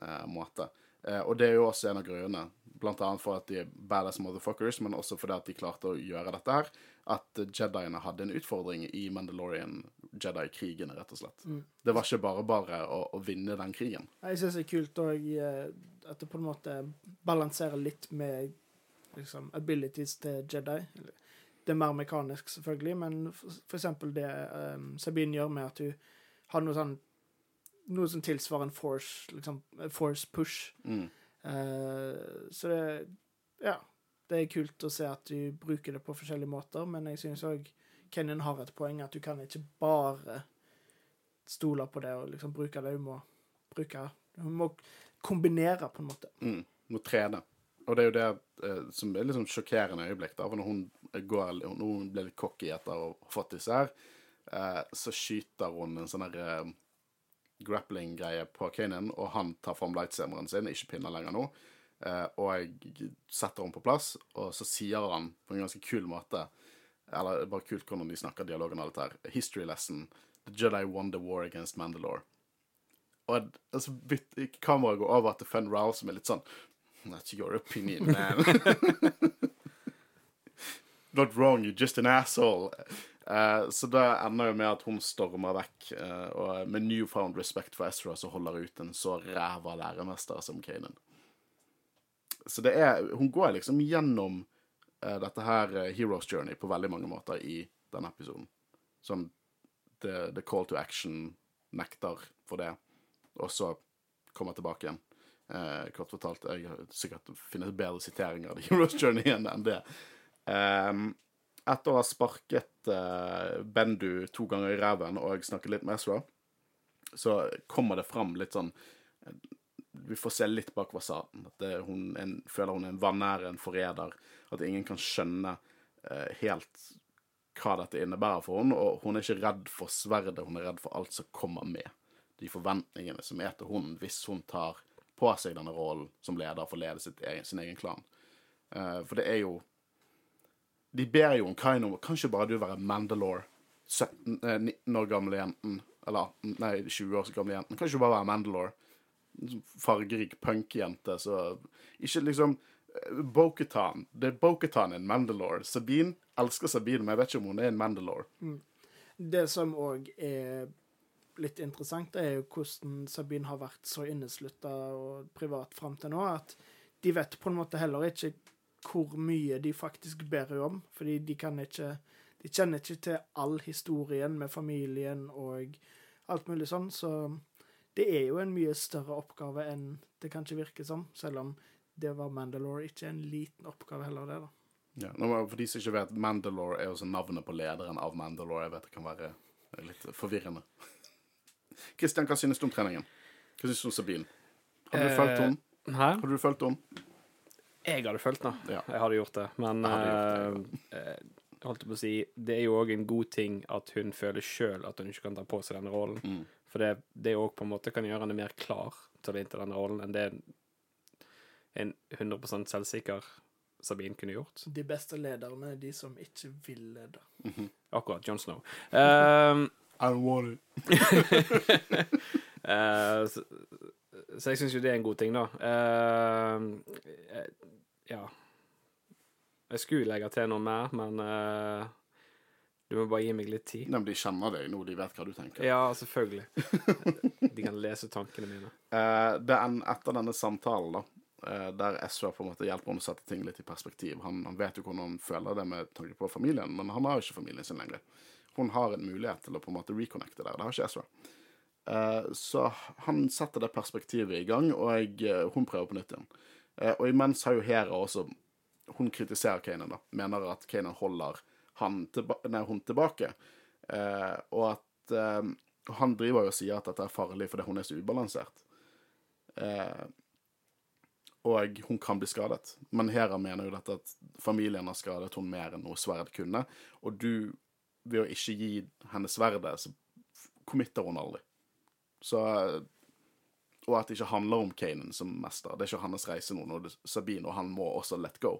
eh, måte. Eh, og det er jo også en av grunnene, blant annet for at de er badass motherfuckers, men også fordi at de klarte å gjøre dette her, at Jediene hadde en utfordring i Mandalorian Jedi-krigene, rett og slett. Det var ikke bare bare å, å vinne den krigen. Jeg syns det er kult òg at det på en måte balanserer litt med liksom, abilities til Jedi. Det er mer mekanisk, selvfølgelig, men for, for eksempel det um, Sabine gjør med at hun har noe sånn Noe som tilsvarer en force, liksom, force push. Mm. Uh, så det Ja. Det er kult å se at du bruker det på forskjellige måter, men jeg syns òg Kenyon har et poeng, at du kan ikke bare stole på det og liksom bruke det. Du må bruke Du må kombinere, på en måte. Mm, må trene. Og det er jo det eh, som er sånn sjokkerende øyeblikk, da, for når hun går, når hun blir litt cocky etter å ha fått disse her, eh, så skyter hun en sånn herre eh, grappling-greie på Kanan, og han tar fram lightsameren sin, ikke pinner lenger nå, eh, og jeg setter henne på plass, og så sier han på en ganske kul måte Eller bare kult hvordan de snakker dialogen og alt dette her. History lesson. The Jedi won the war against Mandalore. Og altså, kameraet går over til Fun Rowell, som er litt sånn That's your opinion, man. [laughs] Not wrong, you're just an asshole. Eh, så det ender jo med at hun stormer vekk, eh, og med newfound respect for Ezra så holder ut en så ræva læremester som Kanan. Så det er Hun går liksom gjennom eh, dette her eh, Heroes Journey på veldig mange måter i denne episoden. Som the, the call to action nekter for det, og så kommer tilbake igjen. Eh, kort fortalt, jeg har sikkert funnet bedre siteringer av [laughs] Heroes Journey enn det. Um, etter å ha sparket uh, Bendu to ganger i ræven og snakket litt med Ezra, så kommer det fram litt sånn Vi får se litt bak fasaden. At det, hun en, føler hun er en vanære, en forræder. At ingen kan skjønne uh, helt hva dette innebærer for henne. Og hun er ikke redd for sverdet, hun er redd for alt som kommer med. De forventningene som er til hun hvis hun tar på seg denne rollen som leder for å lede egen, sin egen klan. Uh, for det er jo De ber jo om Kaino Kan ikke bare du være Mandalore, 17, eh, 19 år gamle jenten Eller 18, nei, 20 år gamle jenten. Kan ikke bare være Mandalore? Fargerik punkjente, så Ikke liksom eh, Boketan. Det er Boketan en Mandalore. Sabine elsker Sabine, men jeg vet ikke om hun er en Mandalore. Det som òg er litt interessant, er jo hvordan Sabine har vært så inneslutta og privat fram til nå, at de vet på en måte heller ikke hvor mye de faktisk ber om. Fordi de kan ikke De kjenner ikke til all historien med familien og alt mulig sånn, så det er jo en mye større oppgave enn det kanskje virker som, selv om det var Mandalore ikke en liten oppgave heller, det, da. Ja, nå for de som ikke vet, Mandalore er også navnet på lederen av Mandalore. Jeg vet det kan være litt forvirrende. [laughs] Kristian, hva synes du om treningen? Hva synes du om Sabine? Har du Eh, fulgt henne? Har du fulgt henne? Jeg hadde fulgt nå. Ja. Jeg hadde gjort det. Men Jeg eh, eh, holdt på å si, det er jo òg en god ting at hun føler sjøl at hun ikke kan ta på seg denne rollen. Mm. For det, det òg på en måte kan gjøre henne mer klar til å innta denne rollen enn det en 100% selvsikker Sabine kunne gjort. De beste lederne er de som ikke vil lede. Akkurat John Snow. Um, [laughs] I don't want it. uh, [laughs] så, så jeg syns jo det er en god ting, da. Eh, ja. Jeg skulle legge til noe mer, men uh, du må bare gi meg litt tid. Nei, men de kjenner deg nå, de vet hva du tenker. Ja, selvfølgelig. [laughs] De kan lese tankene mine. Uh, det er en, etter denne samtalen, da, uh, der Ezra på en måte hjelper henne å sette ting litt i perspektiv. Han, han vet jo hvordan han føler det med tanke på familien, men han har jo ikke familien sin lenger. Hun har en mulighet til å på en måte reconnecte der. Det har ikke Ezra. Så han setter det perspektivet i gang, og jeg, hun prøver på nytt igjen. Eh, og imens har jo Hera også Hun kritiserer Kanan, da. Mener at Kanan holder han tilba nei, hun tilbake. Eh, og at eh, han driver jo og sier at dette er farlig fordi hun er så ubalansert. Eh, og hun kan bli skadet. Men Hera mener jo dette at familien har skadet hun mer enn noe sverd kunne. Og du, ved å ikke gi henne sverdet, så committer hun aldri. Så Og at det ikke handler om Kanan som mester. Det er ikke hans reise nå. Når Sabine og han må også let go.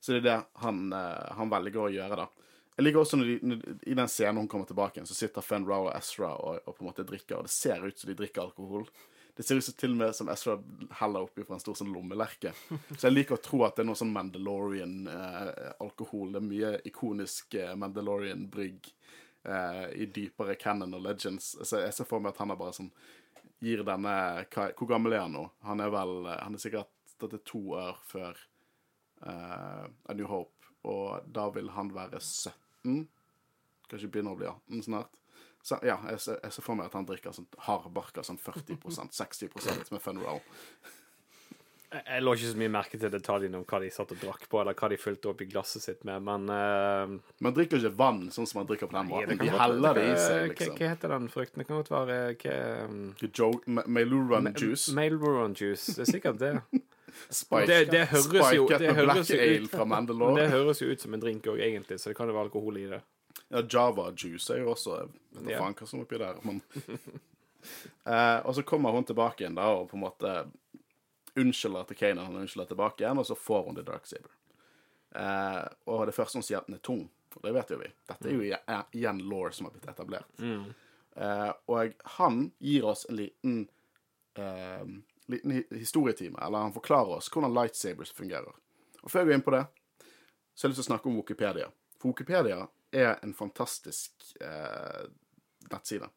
Så det er det han, uh, han velger å gjøre, da. Jeg liker også når de, når, I den scenen hun kommer tilbake så sitter Fen Rau og Ezra og, og på en måte drikker, og det ser ut som de drikker alkohol. Det ser ut som til og med som Ezra heller oppi fra en stor sånn lommelerke. Så jeg liker å tro at det er noe sånn Mandalorian-alkohol. det er mye ikonisk eh, Mandalorian-brygg eh, i dypere canon og legends. Så jeg ser for meg at han er bare sånn Gir denne Hvor gammel er han nå? Han er vel Han er sikkert Dette er to år før uh, A New Hope, og da vil han være 17. Kanskje begynner å bli 18 snart. Så ja, jeg jeg ser for meg at han drikker sånn hardbarka sånn 40% 60 med Fun Roll. Jeg, lå ikke så mye merke til detaljene om hva de satt og drakk på, eller hva de fylte opp i glasset sitt med, men uh, Man drikker ikke vann sånn som man drikker på den måten. De heller det i seg, liksom. Hva heter den frukten? Det kan godt være hva, um, Joe, Ma- Mailuran juice. Mailuron juice. Det er sikkert det. Spike, [laughs] Det, det høres jo det høres jo ut, fra [laughs] Mandalore. det høres jo ut som en drink òg, egentlig, så det kan jo være alkohol i det. Ja, Java Juice er jo også vet da yeah. faen hva som er oppi der, men uh, [laughs] Og så kommer hun tilbake igjen da og på en måte unnskylder til Kanan. Han unnskylder tilbake igjen, og så får hun The Dark Saber. Eh, og det første hun sier, at den er tung. Og det vet jo vi. Dette er jo igjen- igjen law som har blitt etablert. Eh, og han gir oss en liten eh, liten historietime, eller han forklarer oss hvordan lightsabers fungerer. Og før jeg går inn på det, så har jeg lyst til å snakke om Wikipedia. For Wikipedia er en fantastisk eh, nettside.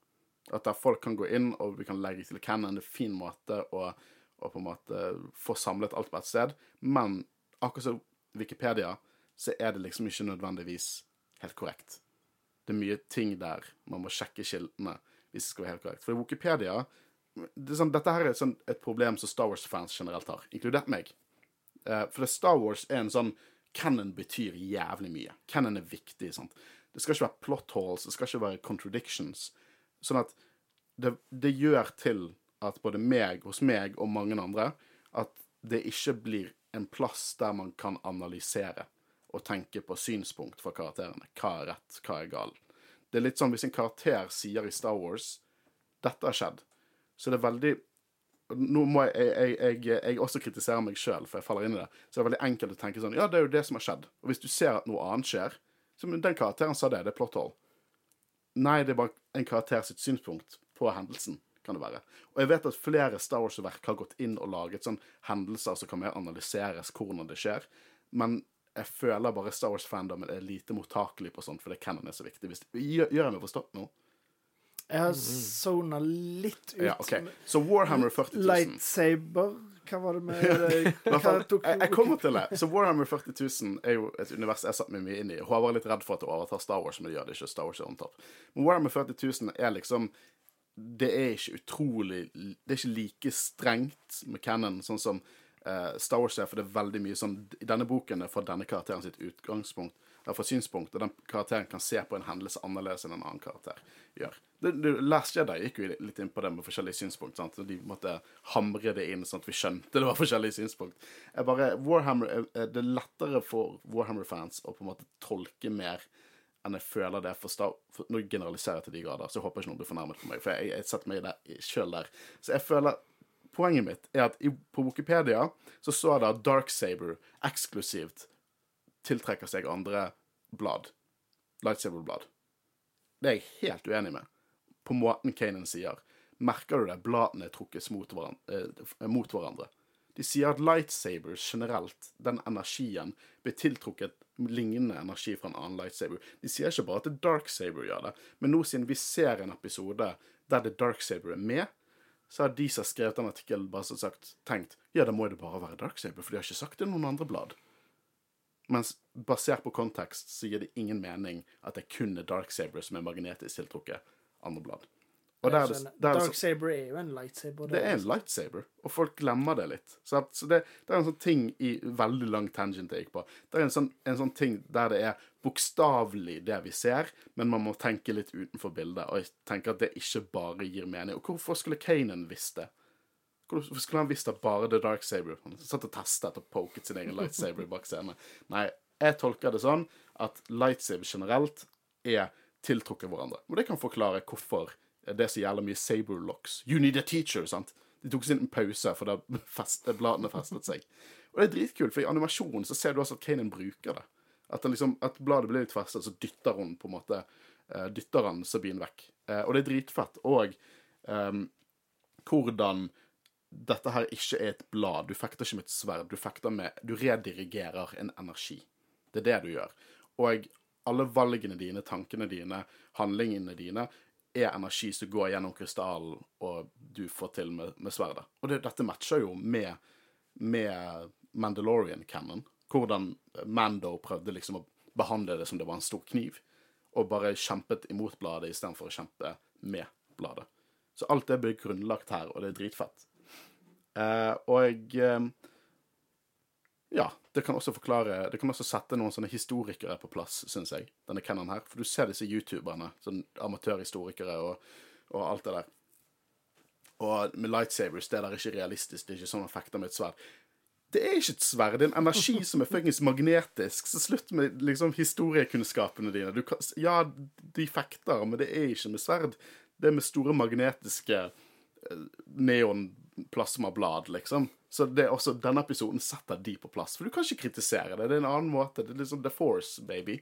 At der folk kan gå inn, og vi kan legge til Cannon. Det er en fin måte å, å på en måte få samlet alt på ett sted. Men akkurat som Wikipedia, så er det liksom ikke nødvendigvis helt korrekt. Det er mye ting der man må sjekke kildene hvis det skal være helt korrekt. For Wikipedia det sånn, Dette her er sånn et problem som Star Wars-fans generelt har, inkludert meg. Eh, for Star Wars er en sånn Canon betyr jævlig mye. Canon er viktig. sant? Det skal ikke være plot holes, det skal ikke være contradictions. Sånn at det, det gjør til at både meg, hos meg og mange andre, at det ikke blir en plass der man kan analysere og tenke på synspunkt fra karakterene. Hva er rett, hva er galt? Det er litt sånn hvis en karakter sier i Star Wars 'Dette har skjedd', så det er veldig nå må jeg, jeg, jeg, jeg også kritisere meg sjøl, for jeg faller inn i det. Så det er veldig enkelt å tenke sånn Ja, det er jo det som har skjedd. Og hvis du ser at noe annet skjer Så den karakteren sa det, det er plot hole. Nei, det er bare en karakter sitt synspunkt på hendelsen, kan det være. Og jeg vet at flere Star Wars-verk har gått inn og laget sånn hendelser som kan mer analyseres hvordan det skjer. Men jeg føler bare Star Wars-fandomen er lite mottakelig på sånt, fordi canon er så viktig. Hvis, gjør, gjør jeg meg forstått nå? Jeg har sona litt ut. Ja, OK. Så Warhammer 40 000 Lightsaber Hva var det med [laughs] det? Jeg, jeg kommer til det. Så Warhammer 40 000 er jo et univers jeg satt meg mye inn i. Hun har vært litt redd for at det overtar Star Wars, men det gjør det ikke. Star Wars er on top. Men Warhammer 40 000 er liksom Det er ikke utrolig Det er ikke like strengt med canon sånn som uh, Star Wars er, for det er veldig mye sånn denne boken er fra denne karakteren sitt utgangspunkt, eller fra synspunkt, og den karakteren kan se på en hendelse annerledes enn en annen karakter gjør. Det, det, Last Jedi gikk jo litt inn på det med forskjellige synspunkt. sant? Og De måtte hamre det inn sånn at vi skjønte det var forskjellige synspunkt. Jeg bare, Warhammer, er- er- Det er lettere for Warhammer-fans å på en måte tolke mer enn jeg føler det for for, Nå generaliserer jeg til de grader, så jeg håper ikke noen blir fornærmet på meg, for jeg, jeg setter meg der sjøl der. Så jeg føler Poenget mitt er at i, på Wikipedia så står det at Darksaber eksklusivt tiltrekker seg andre blad. Lightsaber-blad. Det er jeg helt uenig med. På måten Kanan sier. Merker du det? Bladene er trukket mot hverandre. Eh, mot hverandre. De sier at lightsabers generelt, den energien, blir tiltrukket lignende energi fra en annen lightsaber. De sier ikke bare at det Darksaber gjør det, men nå siden vi ser en episode der det Darksaber er med, så har de som har skrevet den artikkelen, bare så sagt tenkt ja, da må det bare være Darksaber, for de har ikke sagt det i noen andre blad. Mens basert på kontekst så gir det ingen mening at det kun er Darksaber som er magnetisk tiltrukket andre blad. Der er der er det, så- Darksaber er jo en lightsaber. det er en lightsaber, og folk glemmer det litt. Så, at, så det, det er en sånn ting i veldig lang tangent jeg gikk på. Det er en sånn, en sånn ting der det er bokstavelig det vi ser, men man må tenke litt utenfor bildet. Og jeg tenker at det ikke bare gir mening. Og hvorfor skulle Kanan visst det? Hvorfor skulle han visst at bare The Dark Saber Han satt og testet og poket sin egen lightsaber bak scenen. Nei, jeg tolker det sånn at lightsaber generelt er tiltrukket hverandre. Og det kan forklare hvorfor det er så jævla mye saber locks. You need a teacher, sant? De tok sin pause fordi [laughs] fest, bladene festet seg. Og det er dritkult, for i animasjonen så ser du også at Kanan bruker det. At, liksom, at bladet blir litt festet, så dytter hun på en måte eh, Dytter han Sabine vekk. Eh, og det er dritfett. Og um, hvordan dette her ikke er et blad. Du fekter ikke med et sverd. Du fekter med Du redirigerer en energi. Det er det du gjør. Og alle valgene dine, tankene dine, handlingene dine er energi som går gjennom krystallen, og du får til med, med sverdet. Og det, dette matcher jo med, med Mandalorian-canon. Hvordan Mando prøvde liksom å behandle det som det var en stor kniv, og bare kjempet imot bladet istedenfor å kjempe med bladet. Så alt det blir grunnlagt her, og det er dritfett. Eh, og eh, ja, det kan også forklare Det kan også sette noen sånne historikere på plass, syns jeg, denne Kennan her. For du ser disse youtuberne, sånn amatørhistorikere og, og alt det der. Og med lightsabers, det er der ikke realistisk. Det er ikke sånn man fekter med et sverd. Det er ikke et sverd. Det er en energi som er fuckings magnetisk. Så slutt med liksom historiekunnskapene dine. Kan, ja, de fekter, men det er ikke med sverd. Det er med store magnetiske eh, blad, liksom. Så det er også, denne episoden setter de på plass. For du kan ikke kritisere det. Det er en annen måte. Det er liksom The Force, baby.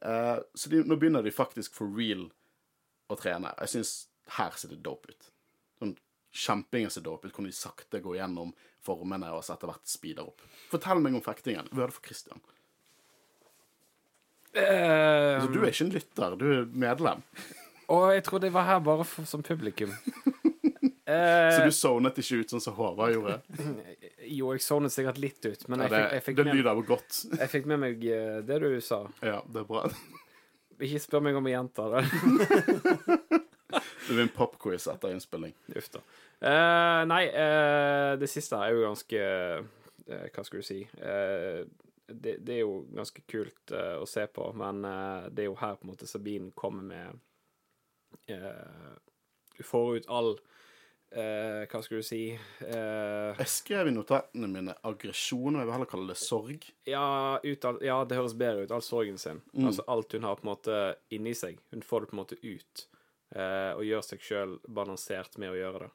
Uh, så de, nå begynner de faktisk for real å trene. Jeg syns her ser det dope ut. Sånn Kjempingen ser dope ut. Kan de sakte gå gjennom formene og så etter hvert speeder opp. Fortell meg om fektingen. Vi er det for Christian. Um, du er ikke en lytter, du er medlem. Og jeg trodde jeg var her bare for, som publikum. [laughs] Eh, Så du sonet ikke ut sånn som Håvard gjorde. [laughs] jo, jeg sonet sikkert litt ut, men Ja, jeg, fikk, jeg, det, fikk det med, lyder godt. jeg fikk med meg eh, det du sa. Ja, det er bra. Ikke spør meg om jeg gjentar det. [laughs] Det blir en popquiz etter innspilling. Uff da. Uh, nei, uh, det siste er jo ganske uh, Hva skal du si? Det, det er jo ganske kult å se på, men det er jo her på en måte Sabine kommer med får ut all eh, Hva skal du si? Eh, Jeg skrev i notatene mine aggresjon, og jeg vil heller kalle det sorg. ja, ut av, ja, det høres bedre ut. All sorgen sin. Altså alt hun har på en måte inni seg. Hun får det på en måte ut. eh, og gjør seg sjøl balansert med å gjøre det.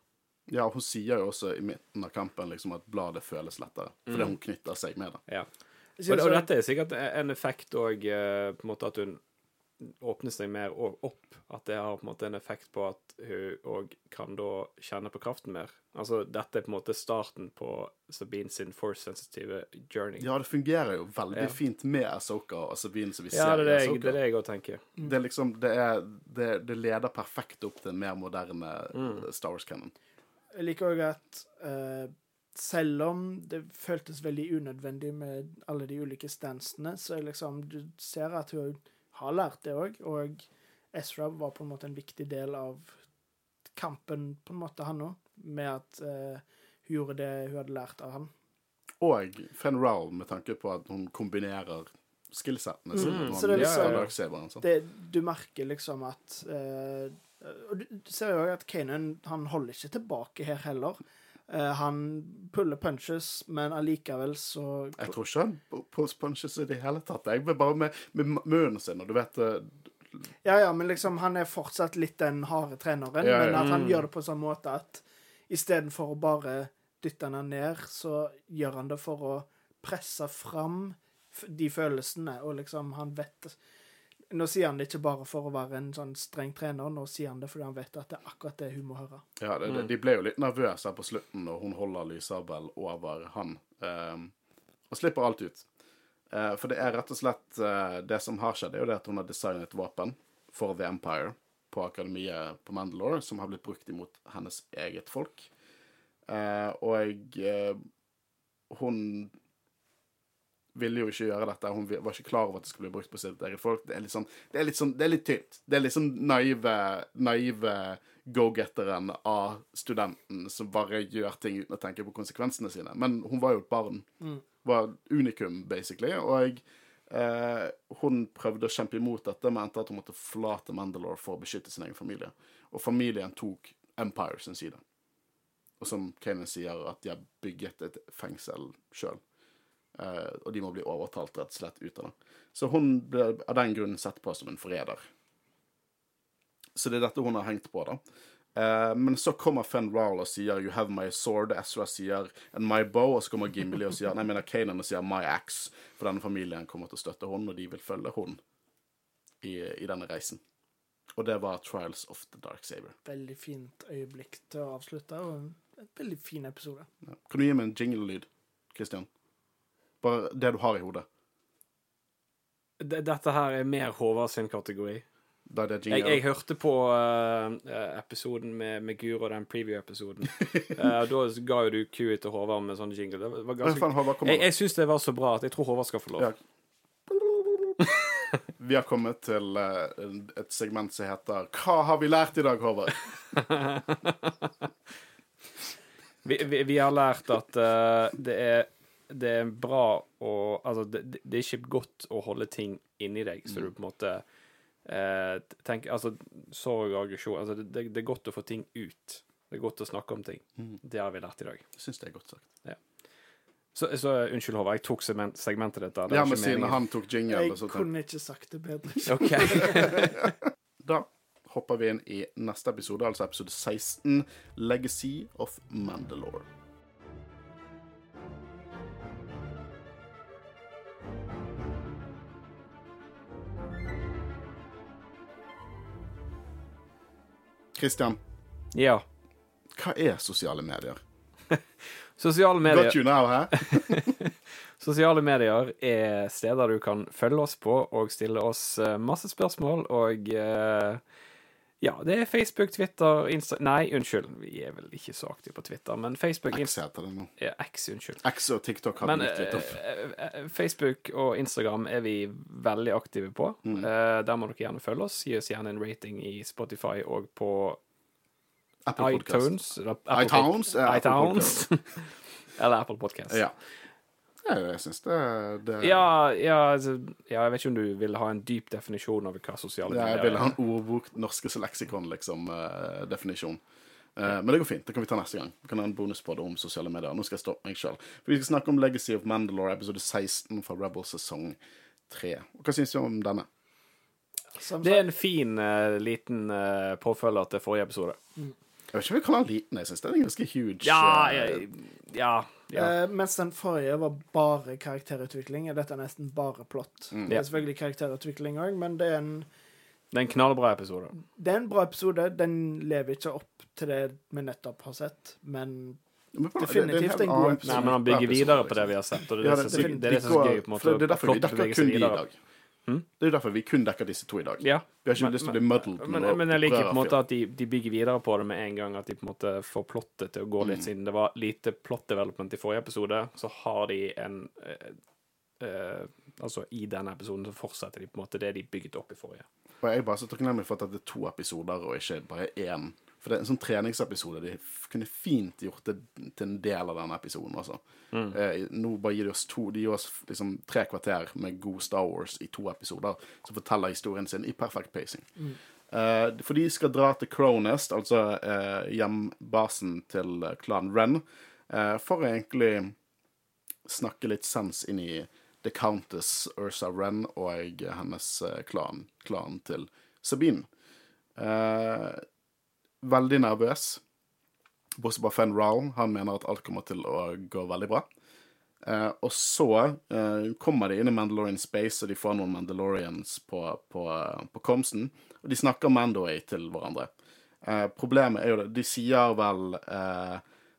Ja, hun sier jo også i midten av kampen liksom at bladet føles lettere, fordi Mm. hun knytter seg med det. Ja. Og, og dette er sikkert en effekt òg, på en måte at hun åpner seg mer og opp. At det har på en måte en effekt på at hun òg kan da kjenne på kraften mer. Altså dette er på en måte starten på Sabine sin force-sensitive journey. Ja, det fungerer jo veldig Ja. fint med Asoka og Sabine som vi ser Ja, det er det i jeg, det er det jeg òg tenker. Det liksom, det, er, det, det leder perfekt opp til en mer moderne Mm. Star Wars-canon. Jeg liker òg at uh, selv om det føltes veldig unødvendig med alle de ulike stansene, så er liksom Du ser at hun har lært det òg, og Ezra var på en måte en viktig del av kampen, på en måte, han òg, med at eh, hun gjorde det hun hadde lært av han. Og Fen Rowell, med tanke på at hun kombinerer skillsettene sine. Mm, så det er liksom- ja, ja. Det, du merker liksom at eh, Og du du ser jo òg at Kanan han holder ikke tilbake her heller. Eh, han puller punches, men allikevel så Jeg tror ikke han pulls punches i det hele tatt. Jeg vil bare med, med munnen sin, og du vet eh, Ja, ja, men liksom han er fortsatt litt den harde treneren, Ja, ja. men at han Mm. gjør det på sånn måte at istedenfor å bare dytte henne ned, så gjør han det for å presse fram de følelsene, og liksom han vet Nå sier han det ikke bare for å være en sånn streng trener, nå sier han det fordi han vet at det er akkurat det hun må høre. Ja, det, Mm. det, de ble jo litt nervøse her på slutten når hun holder lysabel over han. ehm, og slipper alt ut. Eh, for det er rett og slett eh, Det som har skjedd, er jo det at hun har designet et våpen for The Empire på akademiet på Mandalore, som har blitt brukt imot hennes eget folk. Eh, og eh, hun ville jo ikke gjøre dette. Hun var ikke klar over at det skulle bli brukt på sitt eget folk. Det er litt sånn, det er litt, sånn, det er litt tynt. Det er litt sånn naive, naive go-getteren av studenten som bare gjør ting uten å tenke på konsekvensene sine. Men hun var jo et barn. Var unikum, basically. Og eh, hun prøvde å kjempe imot dette, men endte at hun måtte forlate Mandalore for å beskytte sin egen familie. Og familien tok Empire sin side. Og som Kanan sier, at de har bygget et fengsel sjøl. Eh, og de må bli overtalt rett og slett ut av det. Så hun ble av den grunnen sett på som en forræder. Så det er dette hun har hengt på, da. Eh, men så kommer Fen Rowell og sier 'You have my sword'. Ezra sier 'And my bow'. Og så kommer Gimli og sier Nei, jeg mener Kanan og sier 'My axe'. For denne familien kommer til å støtte hun, og de vil følge hun i, i denne reisen. Og det var 'Trials of the Dark Saver'. Veldig fint øyeblikk til å avslutte, og en en veldig fin episode. Ja. Kan du gi meg en jingle-lyd, Christian? Bare det du har i hodet. D- Dette her er mer Håvard sin kategori. Da er det Jeg, jeg hørte på uh, episoden med, med Guro, den preview-episoden. [laughs] uh, da ga jo du Q til Håvard med sånn jingle. Det var ganske... Jeg, jeg syns det var så bra at jeg tror Håvard skal få lov. Ja. Vi har kommet til uh, et segment som heter Hva har vi lært i dag, Håvard? [laughs] Vi, vi, vi har lært at det, er, det er bra å Altså, det, det er ikke godt å holde ting inni deg, så du på en måte eh, tenker Altså, sorg og aggresjon altså, det, det, er godt å få ting ut. Det er godt å snakke om ting. Det har vi lært i dag. Syns det er godt sagt. Så, så unnskyld, Håvard, jeg tok segment, segmentet ditt. Det Ja, men siden meningen. han tok jingle, Jeg så kunne ikke sagt det bedre. [laughs] OK. [laughs] Da hopper vi inn i neste episode, altså episode 16, Legacy of Mandalore. Christian, Ja. hva er sosiale medier? [laughs] Sosiale medier, Got you now, hæ? [laughs] sosiale medier er steder du kan følge oss på og stille oss eh, masse spørsmål, og eh, ja, det er Facebook, Twitter, Insta... Nei, unnskyld, vi er vel ikke så aktive på Twitter, men Facebook, X heter det nå. Ja, X, unnskyld. X og TikTok har Men blitt litt opp. eh, eh, Facebook og Instagram er vi veldig aktive på. Mm. Eh, der må dere gjerne følge oss. Gi oss gjerne en rating i Spotify og på Apple Podcast. iTunes. Apple iTunes, ja, Apple iTunes. [laughs] Eller Apple Podcast. Ja. Ja, Jeg syns det, det Ja, ja, altså, ja, jeg vet ikke om du vil ha en dyp definisjon av hva sosiale medier Ja, jeg vil ville ha en ordbok, norskes leksikon, liksom, uh, definisjon. Uh, men det går fint. Det kan vi ta neste gang. Vi kan ha en bonuspod om sosiale medier. Nå skal jeg stoppe meg sjøl. Vi skal snakke om Legacy of Mandalore, episode 16 fra Rebel sesong 3. Hva syns du om denne? Som Det er en fin uh, liten påfølger til forrige episode. Jeg vet ikke om jeg kaller den liten. Jeg syns det er ganske huge Ja, jeg, ja, ja, eh, mens den forrige var bare karakterutvikling, er dette nesten bare plott. Mm. Det er selvfølgelig karakterutvikling òg, men det er, en, Det er en knallbra episode. det er en bra episode. Den lever ikke opp til det vi nettopp har sett, men definitivt det- det er en god episode. Nei, men han bygger videre på det liksom. vi har sett, og det er det, som er så- det er det er gøy. på en måte, det er derfor vi dekker kun de i dag. Hm? Det er jo derfor vi kun dekker disse to i dag. Ja. Vi har ikke Men- lyst til å bli muddled. Men, men jeg liker på en måte at de, de bygger videre på det med en gang. At de på en måte får plottet til å gå Mm. litt, siden det var lite plot development i forrige episode. Så har de en eh, eh, Altså, i denne episoden så fortsetter de på en måte det de bygget opp i forrige. Og jeg er bare så takknemlig for at det er to episoder og ikke bare én. For det er en sånn treningsepisode. De kunne fint gjort det til en del av denne episoden. Altså. Eh, nå bare gir de oss to De gir oss liksom tre kvarter med god Star Wars i to episoder som forteller historien sin i perfect pacing. Eh, for de skal dra til Cronest, altså eh, hjembasen til eh, klanen Ren, eh, for å egentlig snakke litt sens inn i The Countess Ursa Ren og hennes eh, klan, klanen til Sabine. Eh, veldig nervøs. Bortsett fra Fen Rowell. Han mener at alt kommer til å gå veldig bra. Eh, og så eh, kommer de inn i Mandalorian Space, og de får noen Mandalorians på, på, på Comsen. Og de snakker Mandaway til hverandre. Eh, problemet er jo det De sier vel eh,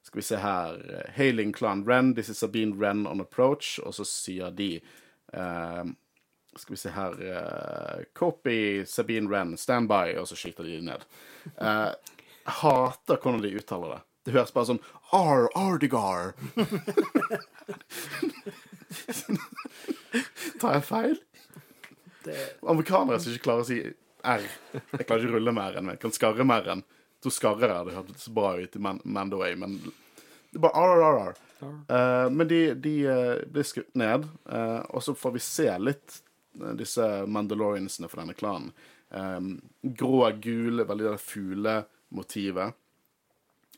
Skal vi se her Hailing Clan Ren, this is Sabine Ren on approach. Og så sier de eh, Skal vi se her eh, Copy Sabine Ren, stand by, og så skyter de ned. Hater hvordan de uttaler det. Det høres bare sånn Ar, Ardigar. [laughs] Tar jeg feil? det, Amerikanere som ikke klarer å si R. Jeg klarer ikke å rulle mer R-en, jeg kan skarre mer enn Så skarrer jeg. det hørtes bra ut i Man Mandaway, men det er bare R, R, R. Eh, men de, de eh, blir skutt ned, uh, og så får vi se litt disse Mandaloriansene for denne klanen. Um, grå, gul, veldig det fuglemotivet.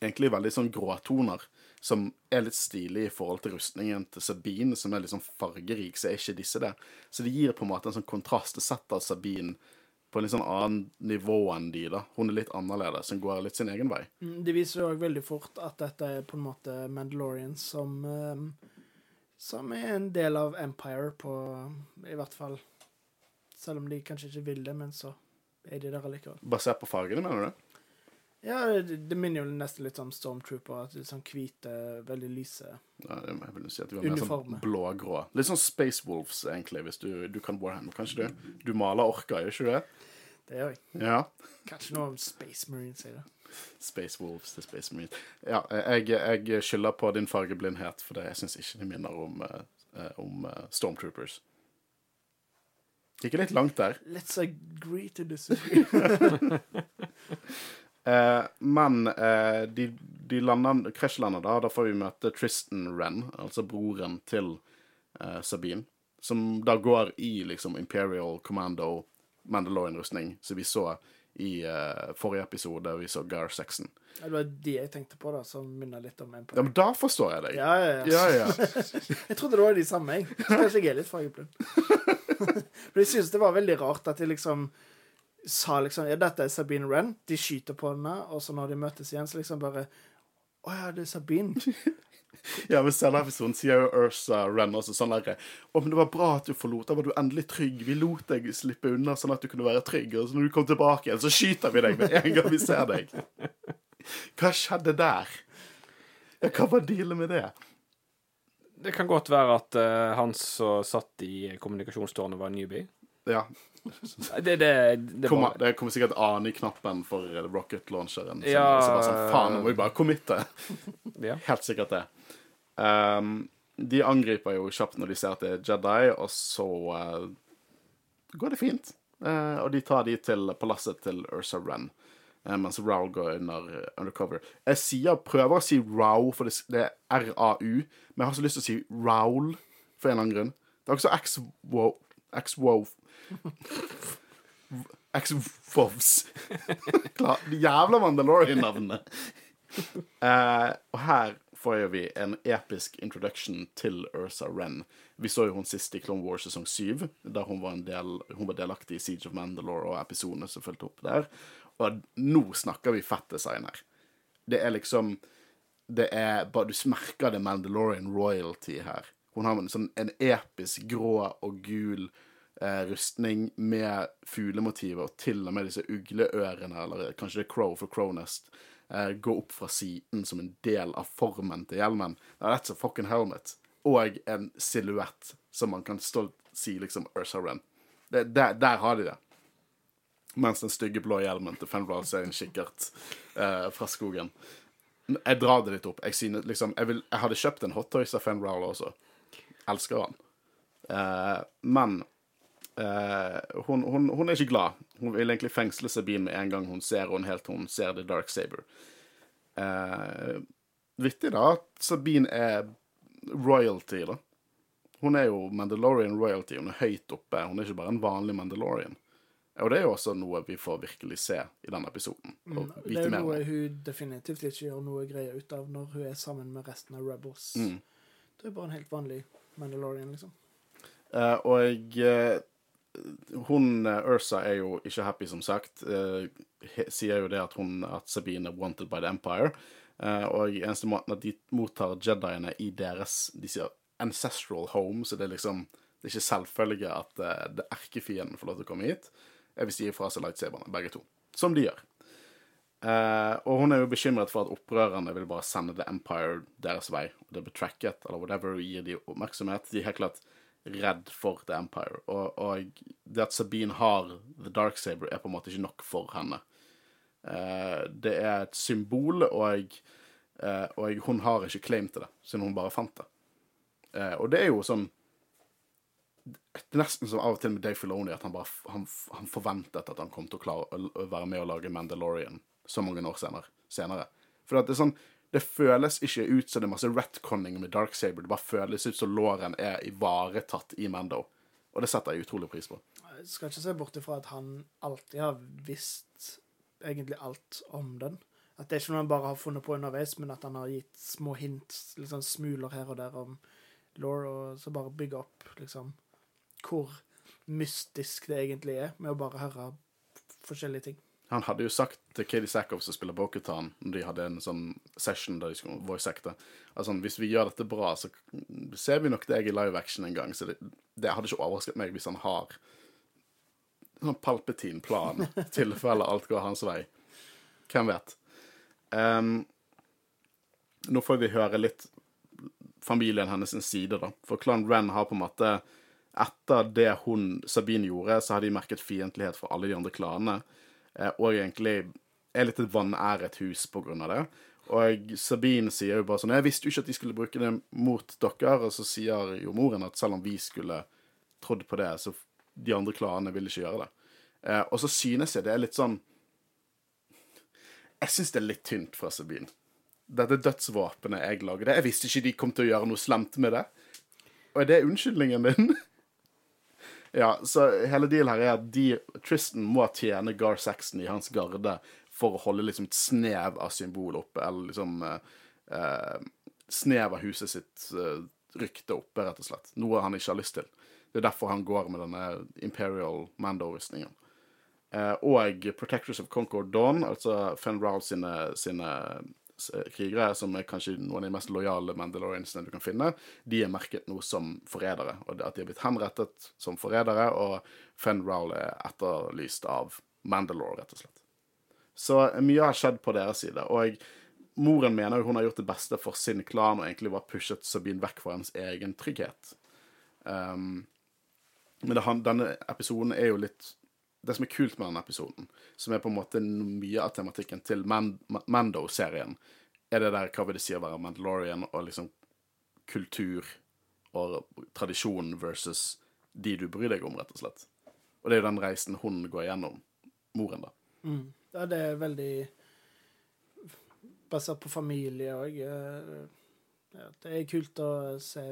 Egentlig veldig sånn gråtoner, som er litt stilig i forhold til rustningen til Sabine, som er litt sånn fargerik, så er ikke disse det. Så det gir på en måte en sånn kontrast. Det setter Sabine på en litt sånn annen nivå enn de, da. Hun er litt annerledes, hun går litt sin egen vei. Det viser viser òg veldig fort at dette er på en måte Mandalorian som eh, Som er en del av Empire på I hvert fall Selv om de kanskje ikke vil det, men så er de der allikevel. Basert på fargene, mener du? Ja, det, det minner jo nesten litt om Stormtrooper. At det er sånn hvite, veldig lyse Ja, jeg vil si at de var mer sånn blågrå. Litt sånn Space Wolves, egentlig, hvis du, du kan Warhammer, kanskje du? Du maler orker, gjør ikke du det? Det gjør jeg. Ja. Kanskje noe om Space Marines i det. Space Wolves til Space Marines. Ja, jeg, jeg skylder på din fargeblindhet, for det, jeg syns ikke de minner om, eh, om eh, Stormtroopers. Gikk litt langt der. Let's agree to disagree. [laughs] [laughs] Eh, men eh, de, de lander, krasjlander da. Da får vi møte Tristan Wren, altså broren til eh, Sabine. Som da går i liksom Imperial Commando Mandalorian-rustning, som vi så i eh, forrige episode vi så Gar Sexon. Ja, Det var de jeg tenkte på, da, som minner litt om Empire. Ja, men da forstår jeg deg. Ja, ja, ja. [laughs] Jeg trodde det var de samme, jeg. Kanskje jeg er litt fargeblind. [laughs] For jeg synes det var veldig rart at de liksom sa liksom Ja, dette er Sabine Wren. De skyter på henne, og så når de møtes igjen, så liksom bare Å ja, det er Sabine. [laughs] Ja, men selv episoden sier jo Ursa Wren også sånn derre Å, men det var bra at du forlot. Da var du endelig trygg. Vi lot deg slippe unna sånn at du kunne være trygg. Og så når du kom tilbake igjen, så skyter vi deg med en gang vi ser deg. Hva skjedde der? Ja, hva var dealen med det? Det kan godt være at uh, han som satt i kommunikasjonstårnet, var en newbie. Ja. Det, det, det Kommer, var det kommer sikkert an i knappen for rocket launcheren. Så, Ja. så bare sånn, faen, nå må vi bare committe. [laughs] ja. Helt sikkert det. Um, de angriper jo kjapt når de ser at det er Jedi, og så uh, går det fint. Uh, og de tar de til palasset til Ursa Wren, uh, mens Raoul går under, undercover. Jeg sier, prøver å si Rau, for det, det er R-A-U, men jeg har så lyst til å si Raoul for en eller annen grunn. Det er også X-Wow X-Wow X-Wovs. Jævla Mandalorian-navnene. Uh, og her får vi en episk introduction til Ursa Wren. Vi så jo hun sist i Clone Wars sesong 7, da hun var, en del, hun var delaktig i Siege of Mandalore og episodene som fulgte opp der. Og nå snakker vi fett design her. Det er liksom Det er Du merker det Mandalorian royalty her. Hun har en sånn en episk grå og gul eh, rustning med fuglemotiver, og til og med disse ugleørene, eller kanskje det er crow for crownest, eh, går opp fra siden som en del av formen til hjelmen. Now, that's a fucking helmet. Og en silhuett som man kan stolt si liksom Ursa Wren. Det, der, der har de det. Mens den stygge blå hjelmen til Fenrals er en kikkert eh, fra skogen. Jeg drar det litt opp. Jeg, synes, liksom, jeg, vil, jeg hadde kjøpt en hottoys av Fenral også. Elsker han. Eh, men eh, hun, hun, hun er ikke glad. Hun vil egentlig fengsle Sabine med en gang hun ser henne, helt hun ser The Dark Saber. Eh, vittig, da, at Sabine er royalty, da. Hun er jo Mandalorian royalty. Hun er høyt oppe. Hun er ikke bare en vanlig Mandalorian. Og det er jo også noe vi får virkelig se i denne episoden. Mm, Det er jo mer noe hun definitivt ikke gjør noe greie ut av når hun er sammen med resten av Rebels. Mm. Det er bare en helt vanlig Mandalorian, liksom. Uh, og uh, hun, eh, Ursa, er jo ikke happy, som sagt. Uh, he, sier jo det at, hun, at Sabine er wanted by the Empire. Og eneste måten at de mottar Jediene i deres de sier ancestral home, så det er liksom det er ikke selvfølge at det erkefienden får lov til å komme hit. Jeg vil si fra seg lightsaberne, begge to. Som de gjør. Eh, og hun er jo bekymret for at opprørerne vil bare sende The Empire deres vei. Og det blir tracket, eller whatever, og gir de oppmerksomhet. De er helt klart redd for The Empire. Og, og det at Sabine har The Dark Saber, er på en måte ikke nok for henne. Uh, det er et symbol, og, uh, og hun har ikke claim til det, siden hun bare fant det. Og det er jo sånn nesten som av og til med Dave Filoni, at han bare han, han forventet at han kom til å klare å være med å lage Mandalorian så mange år senere. senere. For det sånn Det føles ikke ut som det er masse retconning med Darksaber. Det bare føles ut som låren er ivaretatt i Mando. Og det setter jeg utrolig pris på. Jeg skal ikke se bort ifra at han alltid har visst egentlig alt om den. At det er ikke noe han bare har funnet på underveis, men at han har gitt små hint, liksom smuler her og der om law, og så bare bygge opp liksom hvor mystisk det egentlig er, med å bare høre forskjellige ting. Han hadde jo sagt til Katie Sackhoff som spiller Bokutan, når de hadde en sånn session der de skulle voice-acte altså, Hvis vi gjør dette bra, så ser vi nok deg i live action en gang. Så det, det hadde ikke overrasket meg hvis han har sånn Palpetin-plan, [laughs] i tilfelle alt går hans vei. Hvem vet? Um, nå får vi høre litt familien hennes sin side, da. For Klan Ren har på en måte Etter det hun, Sabine, gjorde, så har de merket fiendtlighet fra alle de andre klanene. Eh, og egentlig er litt et vanæret hus på grunn av det. Og Sabine sier jo bare sånn Jeg visste jo ikke at de skulle bruke det mot dere. Og så sier jo moren at selv om vi skulle trodd på det, så de andre klanene ville ikke gjøre det. Eh, og så synes jeg det er litt sånn Jeg syns det er litt tynt fra Sabine. Dette dødsvåpenet jeg lagde, jeg visste ikke de kom til å gjøre noe slemt med det. Og er det unnskyldningen din? [laughs] Ja, så hele dealen her er at de, Tristan må tjene Gar Saxon i hans garde for å holde liksom et snev av symbol oppe, eller liksom eh, eh, Snev av huset sitt eh, rykte oppe, rett og slett. Noe han ikke har lyst til. Det er derfor han går med denne Imperial Mando-rustningen. Eh, og Protectors of Concord Dawn, altså Fen Rowell sine, sine krigere, som er kanskje noen av de mest lojale Mandaloriansene du kan finne, de er merket nå som forrædere. Og at de har blitt henrettet som forrædere, og Fen er etterlyst av Mandalore, rett og slett. Så mye har skjedd på deres side. Og moren mener hun har gjort det beste for sin klan og egentlig bare pushet Sabine vekk fra hennes egen trygghet. Um, men det, denne episoden er jo litt Det som er kult med denne episoden, som er på en måte mye av tematikken til Mando-serien, er det der hva vil det si å være Mandalorian og liksom kultur og tradisjon versus de du bryr deg om, rett og slett. Og det er jo den reisen hun går gjennom, moren, da. Ja, det er veldig basert på familie òg. Ja, det er kult å se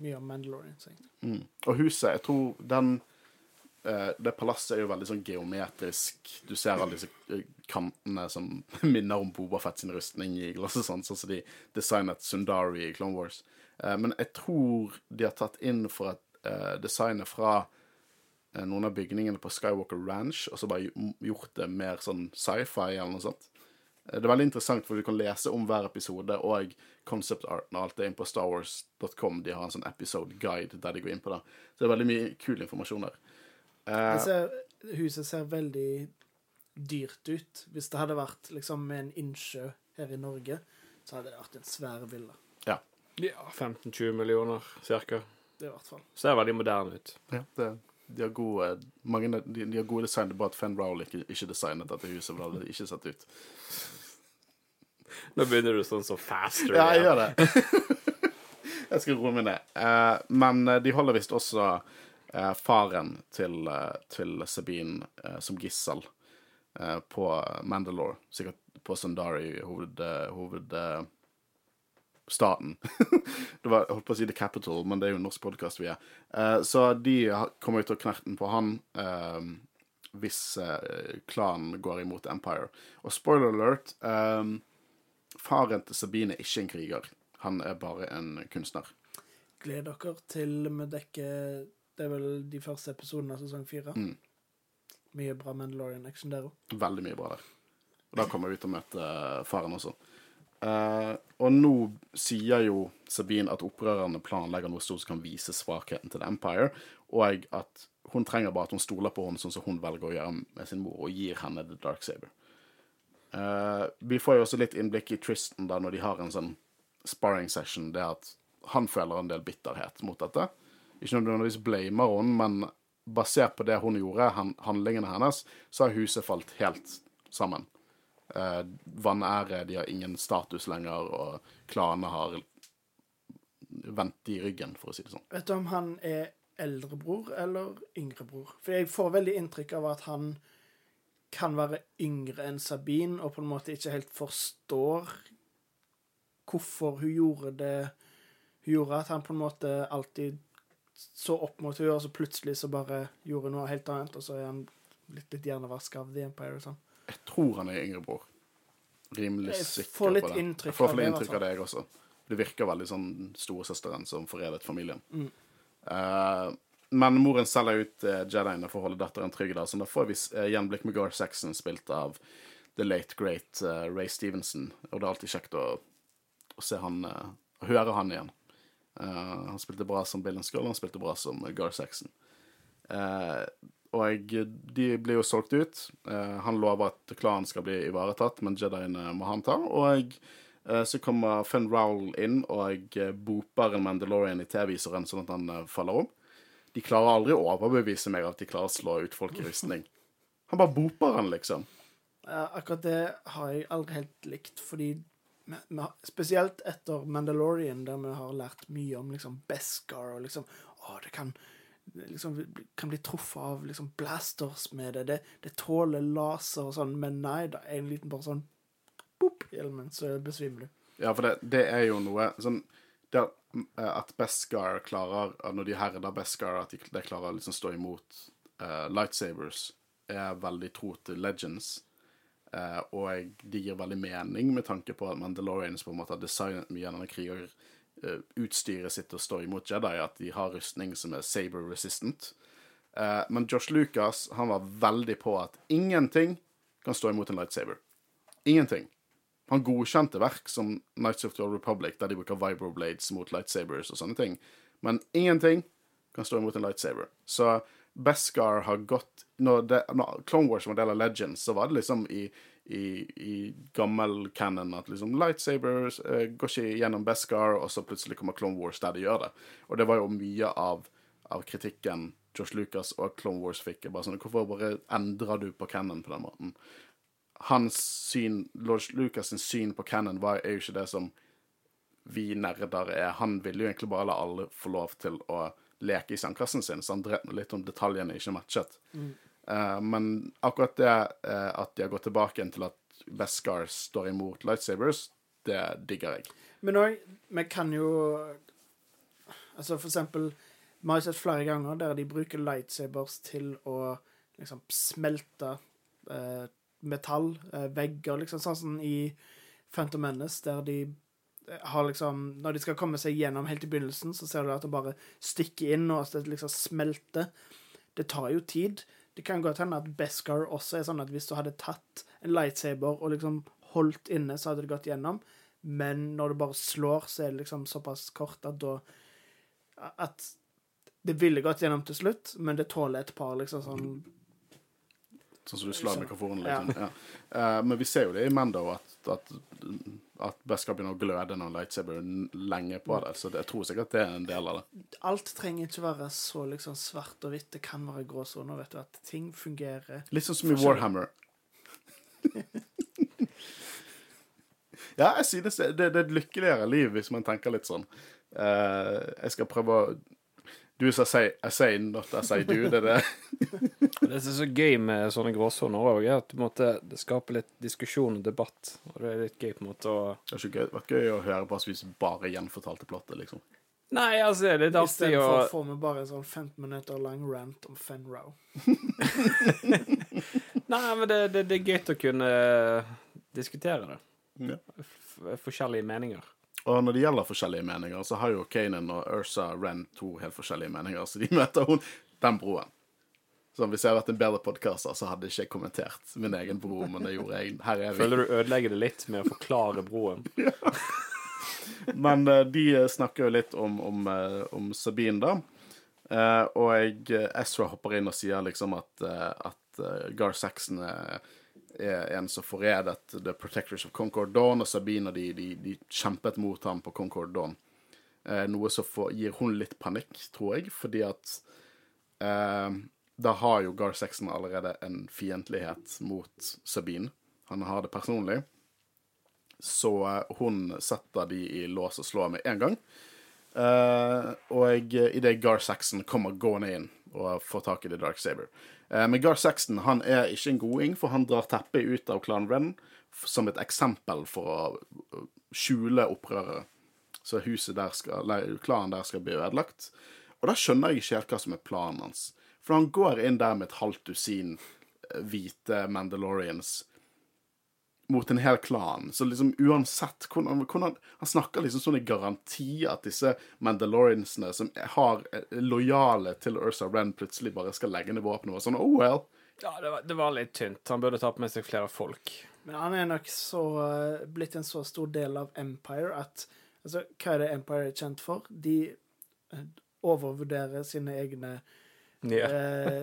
mye om Mandalorian. Mm. Og huset, jeg tror den eh, Det palasset er jo veldig sånn geometrisk. Du ser alle disse eh, kantene som [laughs] minner om Boba Fett sin rustning i glass og sånn, sånn som de designet Sundari i Clone Wars. Eh, men jeg tror de har tatt inn for eh, designet fra eh, noen av bygningene på Skywalker Ranch, og så bare gjort det mer sånn sci-fi eller noe sånt. Eh, Det er veldig interessant, for du kan lese om hver episode og concept arten og alt det inn på starwars.com. De har en sånn episode guide der de går inn på det. Så det er veldig mye kul informasjon der. Eh, ser, huset ser veldig dyrt ut. Hvis det hadde vært liksom med en innsjø her i Norge, så hadde det vært en svær villa. ja. Ja, 15-20 millioner cirka. Det i hvert fall. Ser veldig moderne ut. ja det, de har gode, mange, de, de har gode design. Det er bare at Fenn Rowley ikke, ikke designet dette huset, for det hadde ikke sett ut. Nå begynner du sånn som faster. Ja, jeg gjør det. [laughs] jeg skal roe meg ned. Uh, men eh, de holder visst også faren til, eh, til Sabine eh, som gissel eh, på Mandalore. Sikkert på Sundari, hoved... eh, hoved eh, [laughs] var, jeg holdt på å si The Capital, men det er jo en norsk podkast vi er. Eh, så de kommer jo til å knerte på han eh, hvis eh, klanen går imot Empire. Og spoiler alert eh, Faren til Sabine er ikke en kriger. Han er bare en kunstner. Gled dere til vi dekker Det er vel de første episodene av sesong fire. Mm. Mye bra Mandalorian-action der òg. Veldig mye bra der. Og da kommer vi til å møte eh, faren også. Uh, og nå sier jo Sabine at opprørerne planlegger noe stort som kan vise svakheten til The Empire, og at hun trenger bare at hun stoler på henne sånn som hun velger å gjøre med sin mor, og gir henne The Dark Saber. Uh, vi får jo også litt innblikk i Tristan da når de har en sånn sparring session. Det at han føler en del bitterhet mot dette. Ikke nødvendigvis blamer hun, men basert på det hun gjorde, handlingene hennes, så har huset falt helt sammen. Eh, vanære, de har ingen status lenger, og klanene har vendt i ryggen, for å si det sånn. Vet du om han er eldrebror eller yngrebror? For jeg får veldig inntrykk av at han kan være yngre enn Sabine, og på en måte ikke helt forstår hvorfor hun gjorde det hun gjorde. At han på en måte alltid så opp mot henne, og så plutselig så bare gjorde hun noe helt annet, og så er han blitt litt hjernevaska av The Empire og sånn. Jeg tror han er yngre bror. Rimelig sikker på det. jeg får litt inntrykk av det, jeg også. Det virker veldig sånn storesøsteren som forrædet familien. Mm. Uh, men moren selger ut uh, Jediene for å holde datteren trygg, da, så da får vi uh, gjenblikk med Gar Saxon, spilt av the late great Ray Stevenson. Og det er alltid kjekt å, å se han Å høre han igjen. Eh, han spilte bra som Bill Skull, han spilte bra som Gar Saxon. Eh, og de blir jo solgt ut. Eh, han lover at klanen skal bli ivaretatt, men Jediene må han ta. Og så kommer Finn Rowell inn og boper en Mandalorian i T-viseren sånn at han faller om. De klarer aldri å overbevise meg at de klarer å slå ut folk i rustning. Han bare boper han, liksom. Ja, akkurat det har jeg aldri helt likt, fordi Spesielt etter Mandalorian, der vi har lært mye om liksom Beskar og liksom Å, det kan liksom kan bli truffet av liksom blasters med det. Det, det tåler laser og sånn, men nei, det er en liten bare sånn Boop, hjelmen, så besvimer du. Ja, for det, det er jo noe sånn det, eh, at Beskar klarer Når de herder Beskar, at de, de klarer å liksom stå imot uh, lightsabers, er veldig tro til Legends. Eh, og det gir veldig mening med tanke på at Mandalorians på en måte har designet mye av denne krigerutstyret sitt og står imot Jedi, at de har rustning som er saber resistant. Eh, men Josh Lucas han var veldig på at ingenting kan stå imot en lightsaber. Ingenting. Han godkjente verk som Nights of the Old Republic, der de bruker vibroblades mot lightsabers og sånne ting. Men ingenting kan stå imot en lightsaber. Så Beskar har gått Når, det, når Clone Wars var del av Legends, så var det liksom i, i, i gammel canon at liksom lightsabers eh, går ikke gjennom Beskar, og så plutselig kommer Clone Wars der de gjør det. Og det var jo mye av, av kritikken Josh Lucas og Clone Wars fikk. Bare sånn, Hvorfor bare endrer du på canon på den måten? Hans syn, Lord Lucas' syn på canon var, er jo ikke det som vi nerder er. Han ville jo egentlig bare la alle få lov til å leke i sandkassen sin, så han drev litt om detaljene ikke matchet. Mm. Uh, men akkurat det uh, at de har gått tilbake til at Beskar står imot lightsabers, det digger jeg. Men òg, vi kan jo Altså, for eksempel Vi har sett flere ganger der de bruker lightsabers til å liksom smelte uh, metall, vegger, liksom sånn som i Phantom Menace, der de har liksom Når de skal komme seg gjennom helt i begynnelsen, så ser du at det bare stikker inn, og at det liksom smelter. Det tar jo tid. Det kan godt hende at Beskar også er sånn at hvis du hadde tatt en lightsaber og liksom holdt inne, så hadde det gått gjennom. Men når det bare slår, så er det liksom såpass kort at da At det ville gått gjennom til slutt, men det tåler et par liksom sånn Sånn som du slår mikrofonen, litt. Ja. Ja. Uh, men vi ser jo det i Mando, at, at, at Beskar begynner å gløde når lightsaber lenge på det. Så det, jeg tror sikkert det er en del av det. Alt trenger ikke være så liksom svart og hvitt. Det kan være gråsoner, vet du. At ting fungerer Litt sånn som i Warhammer. [laughs] ja, jeg synes det, det, det er et lykkeligere liv hvis man tenker litt sånn. Uh, jeg skal prøve å du sa say, I say, not as I do. Det er det. [laughs] det som er så gøy med sånne gråsoner òg, er at måte, det skaper litt diskusjon og debatt. Og det er litt gøy på en måte å Det har ikke vært gøy å høre på oss hvis vi bare gjenfortalte plottet, liksom. Nei, altså, det er litt artig å Istedenfor får vi med bare en sånn 15 minutter lang rant om Fenrow. [laughs] Nei, men det, det, det, er gøy å kunne diskutere det. Ja. Forskjellige meninger. Og når det gjelder forskjellige meninger, så har jo Kanan og Ursa Ren to helt forskjellige meninger, så de [laughs] møter hun den broen. Så hvis jeg hadde vært en bedre podkaster, så hadde jeg ikke kommentert min egen bro, men det gjorde jeg. Her er vi. Føler du ødelegger det litt med å forklare broen? [laughs] ja. Men uh, de snakker jo litt om, om, uh, om Sabine, da. Og jeg, Ezra hopper inn og sier liksom at, at Gar Saxon er er en som forrædet The Protectors of Concord Dawn, og Sabine de, de, de kjempet mot ham på Concord Dawn. Eh, noe som får, gir hun litt panikk, tror jeg, fordi at eh, da har jo Gar Sexton allerede en fiendtlighet mot Sabine. Han har det personlig. Så eh, hun setter de i lås og slår med en gang. Uh, og idet Gar Saxon kommer gående inn og får tak i The Dark Saber. Uh, men Gar Saxon han er ikke en goding, for han drar teppet ut av Clan Ren som et eksempel for å skjule opprørere. Så huset der skal, nei, klanen der skal bli ødelagt. Og da skjønner jeg ikke helt hva som er planen hans. For han går inn der med et halvt dusin hvite Mandalorians mot en hel klan. Så liksom uansett hvordan, hvordan, Han snakker liksom sånn i garanti at disse Mandaloriansene som har eh, lojale til Ursa Ren, plutselig bare skal legge ned våpenet og sånn Oh well. Ja, det var, det var, litt tynt. Han burde tatt med seg flere folk. Men han er nok så uh, blitt en så stor del av Empire at Altså, hva er det Empire er kjent for? De uh, overvurderer sine egne yeah.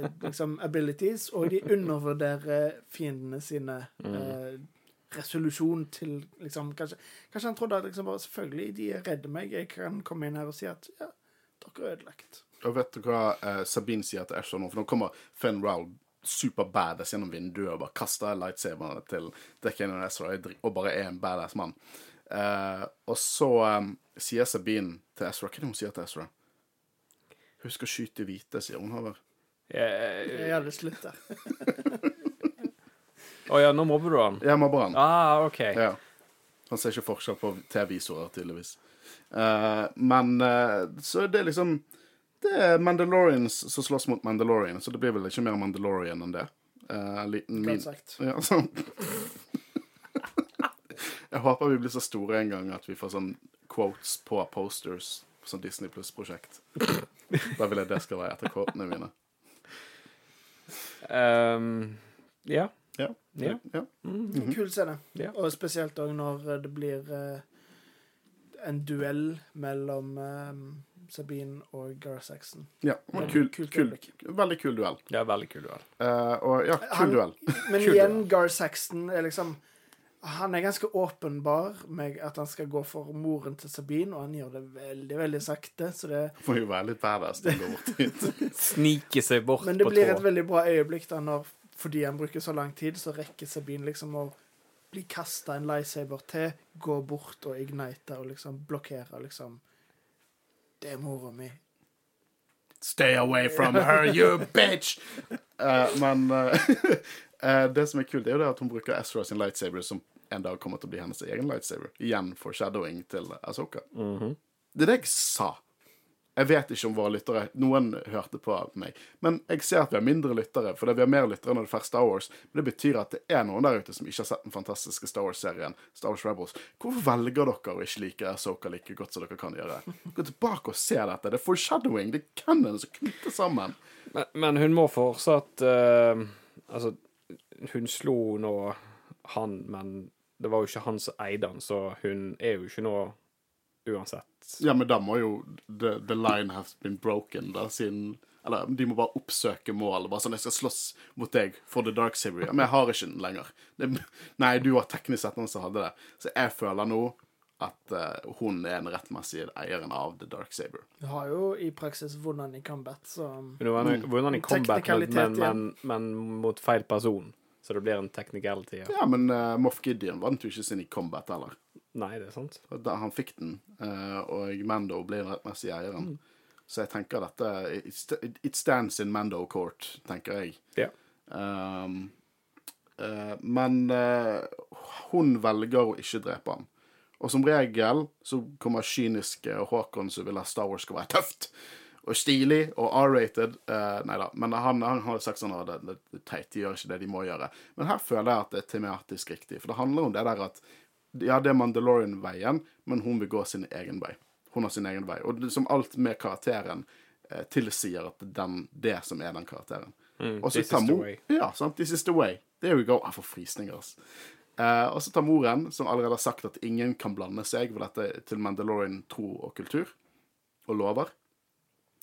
uh, liksom abilities, og de undervurderer fiendene sine. [laughs] Mm resolusjon til liksom Kanskje, kanskje han trodde at liksom bare Selvfølgelig, de er redde meg. Jeg kan komme inn her og si at ja, dere er ødelagt. Og vet du hva eh, Sabine sier til Asher nå? For nå kommer Fenn Rowell super badass gjennom vinduet og bare kaster lightsaberne til Deccan og Ezra og bare er en badass mann. Eh, og så eh, sier Sabine til Ezra Hva er det hun sier til Ezra? Husk å skyte hvite, sier hun. Haver. Jeg hadde slutt der. [laughs] Å oh, ja, nå mobber du han? Jeg mobber han. Ah, ok. Ja. Han ser ikke forskjell på TV-visorer, tydeligvis. Eh, men eh, Så det er liksom Det er Mandalorians som slåss mot Mandalorian, så det blir vel ikke mer Mandalorian enn det. Eh, en liten min... Sagt. Ja, sånn. [laughs] Jeg håper vi blir så store en gang at vi får sånn quotes på posters på sånn Disney Pluss-prosjekt. Da vil jeg det skal være etter quotene mine. Um, ja. Ja. Ja. ja. En Kul scene. Ja. Og spesielt òg når det blir eh, en duell mellom eh, Sabine og Gar Saxon. ja. var Kul, kul, veldig kul duell. Er veldig kul duell. Uh, og ja, kul Han- duell. Men Kul igjen. Gar Saxon er liksom Han er ganske åpenbar med at han skal gå for moren til Sabine, og han gjør det veldig, veldig sakte, så det Får jo være litt badass til å gå bort dit. [laughs] [laughs] Snike seg bort Men det på blir et veldig bra øyeblikk da når fordi han bruker så lang tid, så rekker Sabine liksom å bli kasta en lightsaber til, gå bort og ignite og liksom blokkere liksom Det er mora mi. Stay away from her, you [laughs] bitch! uh, men uh, uh, [laughs] det som er kult, er jo det at hun bruker Ezra sin lightsaber, som en dag kommer til å bli hennes egen lightsaber. Igjen foreshadowing til Asoka. Det er det jeg sa. Jeg vet ikke om våre lyttere Noen hørte på meg. Men jeg ser at vi har mindre lyttere, fordi vi har mer lyttere når det først Star Wars. Men det betyr at det er noen der ute som ikke har sett den fantastiske Star Wars-serien Star Wars Rebels. Hvorfor velger dere å ikke like Soka like godt som dere kan gjøre? Gå tilbake og se dette. Det er foreshadowing. Det er canon som knytter sammen. Men, men hun må fortsatt uh, Altså, hun slo nå han, men det var jo ikke han som eide han, så hun er jo ikke nå uansett. Ja, men da må jo the, the line has been broken, da, siden Eller de må bare oppsøke mål. Bare sånn 'Jeg skal slåss mot deg for the dark saber'. Men jeg har ikke den lenger. Det, nei, du var teknisk sett den som hadde det. Så jeg føler nå at uh, hun er den rettmessige eieren av the dark saber. Du har jo i praksis vunnet i combat, så vunnet i combat, men, men, men, men mot feil person. Så det blir en technicality. Ja. Ja, men uh, Moff Gideon vant jo ikke sin i combat heller. Nei, det er sant. Da han fikk den, eh, og Mando blir den rettmessige eieren. Så jeg tenker dette it, stands in Mando court, tenker jeg. Ja. Um, uh, men uh, hun velger å ikke drepe ham. Og som regel så kommer kyniske Håkon som vil at Star Wars skal være tøft og stilig og R-rated. Uh, nei da, men han, han har sagt sånn at det, det, det teit, de gjør ikke det de må gjøre. Men her føler jeg at det er tematisk riktig. For det handler om det der at ja, det er Mandalorian-veien, men hun vil gå sin egen vei. Hun har sin egen vei. Og det, som alt med karakteren eh, tilsier at det den, det som er den karakteren. Mm, Og så tar mor-. Ja, sant. This is the way. There we go. Jeg får frysninger, altså. Eh, og så tar moren, som allerede har sagt at ingen kan blande seg ved dette til Mandalorian tro og kultur og lover.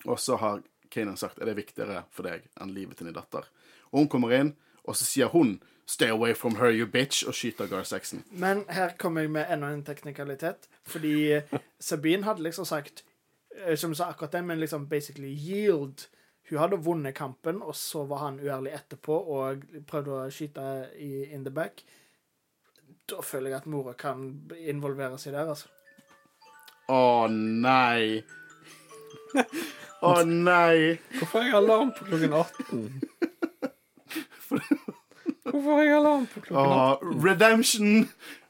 Og så har Kanan sagt er det viktigere for deg enn livet til din datter. Og hun kommer inn, og så sier hun 'Stay away from her, you bitch', og skyter Gar Saxon. Men her kommer jeg med enda en teknikalitet. Fordi Sabine hadde liksom sagt eh, Som sa akkurat det, men liksom basically yield. Hun hadde vunnet kampen, og så var han uærlig etterpå og prøvde å skyte i in the back. Da føler jeg at mora kan involvere seg der, altså. Å nei. [laughs] Å nei. Hvorfor er jeg alarm på klokken 18? Hvorfor har jeg alarm på klokken 18? Å, redemption!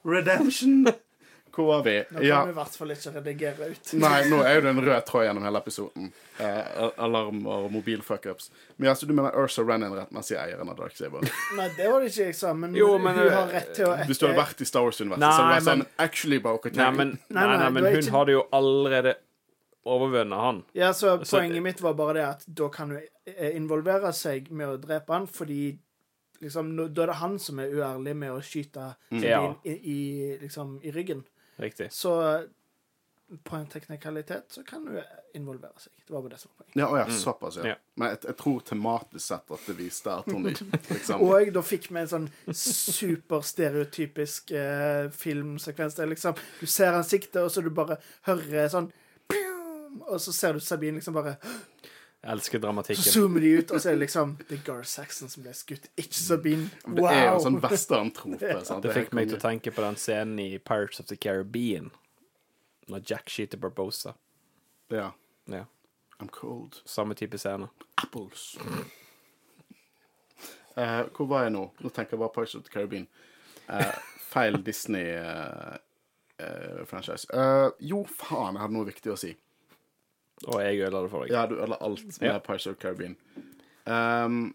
Redemption! [laughs] Hvor var vi? Nå kan Ja. vi i hvert fall ikke redigere ut. Nei, nå er jo det en [laughs] rød tråd gjennom hele episoden. Eh, alarm og mobilfuckups. Men altså, du mener Ursa Rennan rettmessig eieren av Dark Saber? [laughs] Nei, det var det ikke jeg sa, men, Jo, men, hun eh, har rett til å Hvis du hadde vært i Star Wars-universet, så hadde det vært men- sånn Actually, Boca Nei, men, Nei, nei, nei, men er hun ikke- hadde jo allerede overvunnet han. Ja, så Så- poenget mitt var bare det at da kan hun eh, involvere seg med å drepe han, fordi liksom, da er det han som er uærlig med å skyte Ja. i, i, liksom, i ryggen. Riktig. Så på en teknikalitet så kan du involvere seg. Det var bare det som var poenget. Ja, ja, såpass, ja. Ja. Men jeg, jeg tror tematisk sett at det viste at hun [laughs] liksom Og da fikk vi en sånn superstereotypisk eh, filmsekvens der liksom Du ser ansiktet, og så du bare hører sånn! Og så ser du Sabine liksom bare Jeg elsker Så zoomer de ut, og så er det liksom Det er Gar Saxon som ble skutt, ikke Sabine. Det er jo Wow! sånn westerntrope. [laughs] ja. Det fikk meg til å tenke på den scenen i Pirates of the Caribbean. Når Jack skyter Barbosa. Ja. Ja. I'm cold. Samme type scene. Apples. Uh, hvor var jeg nå? Nå tenker jeg bare Pirates of the Caribbean. Uh, feil Disney eh, eh, franchise. Uh, jo, faen, jeg hadde noe viktig å si. Og jeg ødela det for deg. Ja, du ødela alt med Ja. Pirates of the Caribbean. Um,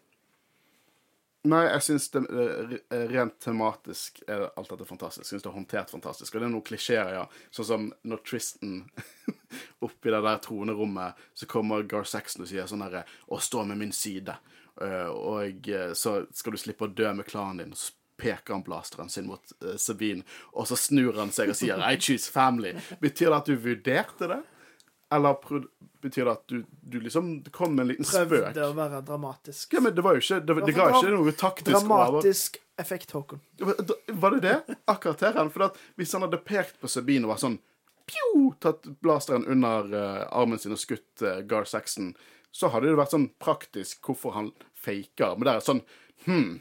nei, jeg syns det eh, rent tematisk er alt dette fantastisk. Jeg syns det er håndtert fantastisk. Og det er noen klisjeer, ja. Sånn som når Tristan [laughs] oppi det der tronerommet, så kommer Gar Saxon og sier sånn herre Å, stå med min side. Uh, og eh, så skal du slippe å dø med klanen din. Så peker han blasteren sin mot uh, Sabine, og så snur han seg og sier I choose family. Betyr det at du vurderte det? Eller betyr det at du, du liksom kom med en liten spøk? Prøvde å være dramatisk. Ja, men det var jo ikke Det, det ga ikke noe taktisk over. Dramatisk effekt, Håkon. Var det det? Akkurat her? For at hvis han hadde pekt på Sabine og var sånn pju, tatt blasteren under uh, armen sin og skutt uh, Gar Saxon, så hadde det vært sånn praktisk hvorfor han faker. Men det er sånn Hm.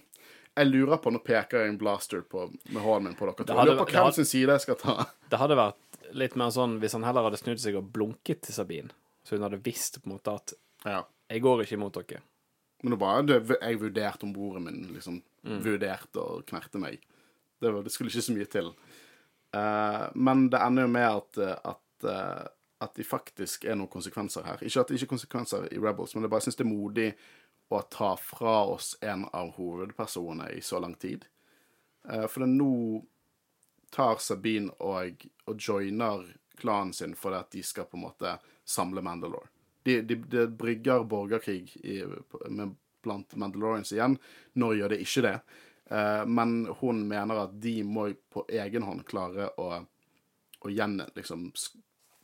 Jeg lurer på Nå peker jeg en blaster på, med hånden min på dere to. Jeg lurer på hvem sin side jeg skal ta. Det hadde vært litt mer sånn hvis han heller hadde snudd seg og blunket til Sabine, så hun hadde visst på en måte at Ja. 'jeg går ikke imot dere'. Men det var det, jeg vurderte om broren min liksom Mm. vurderte å knerte meg. Det, var, det skulle ikke så mye til. Uh, men det ender jo med at, at, uh, at det faktisk er noen konsekvenser her. Ikke at det ikke er konsekvenser i Rebels, men jeg bare syns det er modig å ta fra oss en av hovedpersonene i så lang tid. Uh, for det er nå tar Sabine og, og joiner klanen sin fordi at de skal på en måte samle Mandalore. De, de, de brygger borgerkrig i, med, blant Mandalorians igjen. Nå gjør det ikke det? Eh, men hun mener at de må på egen hånd klare å, å igjen liksom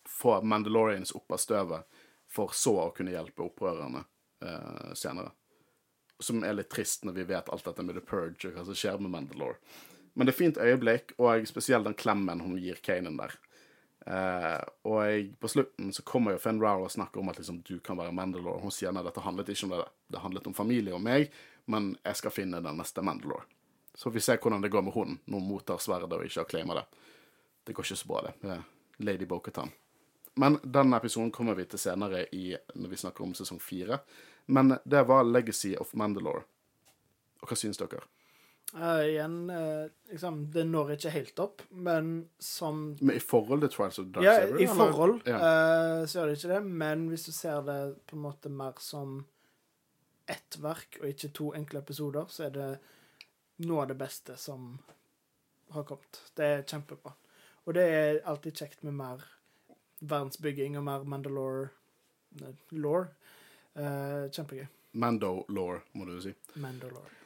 få Mandalorians opp av støvet, for så å kunne hjelpe opprørerne eh, senere. Som er litt trist når vi vet alt dette med The Purge og hva som skjer med Mandalore. Men det er fint øyeblikk, og spesielt den klemmen hun gir Kanan der. Eh, og jeg, på slutten så kommer jo Finn Rowell og snakker om at liksom, du kan være Mandalore. Hun sier at dette handlet ikke om det. Det handlet om familie og meg, men jeg skal finne den neste Mandalore. Så vi se hvordan det går med hun når hun mottar sverdet og ikke har claima det. Det går ikke så bra, det. det er Lady Bokhatan. Men den episoden kommer vi til senere i, når vi snakker om sesong fire. Men det var Legacy of Mandalore. Og hva syns dere? Eh, igjen, uh, liksom, det når ikke helt opp, men som Men I forhold til Trials of Dark Ja, Saber? i forhold eh, så gjør det ikke det, men hvis du ser det på en måte mer som ett verk og ikke to enkle episoder, så er det noe av det beste som har kommet. Det er kjempebra. Og det er alltid kjekt med mer verdensbygging og mer Mandalore law. Eh, kjempegøy. Mando-law, må du si. Mandalore.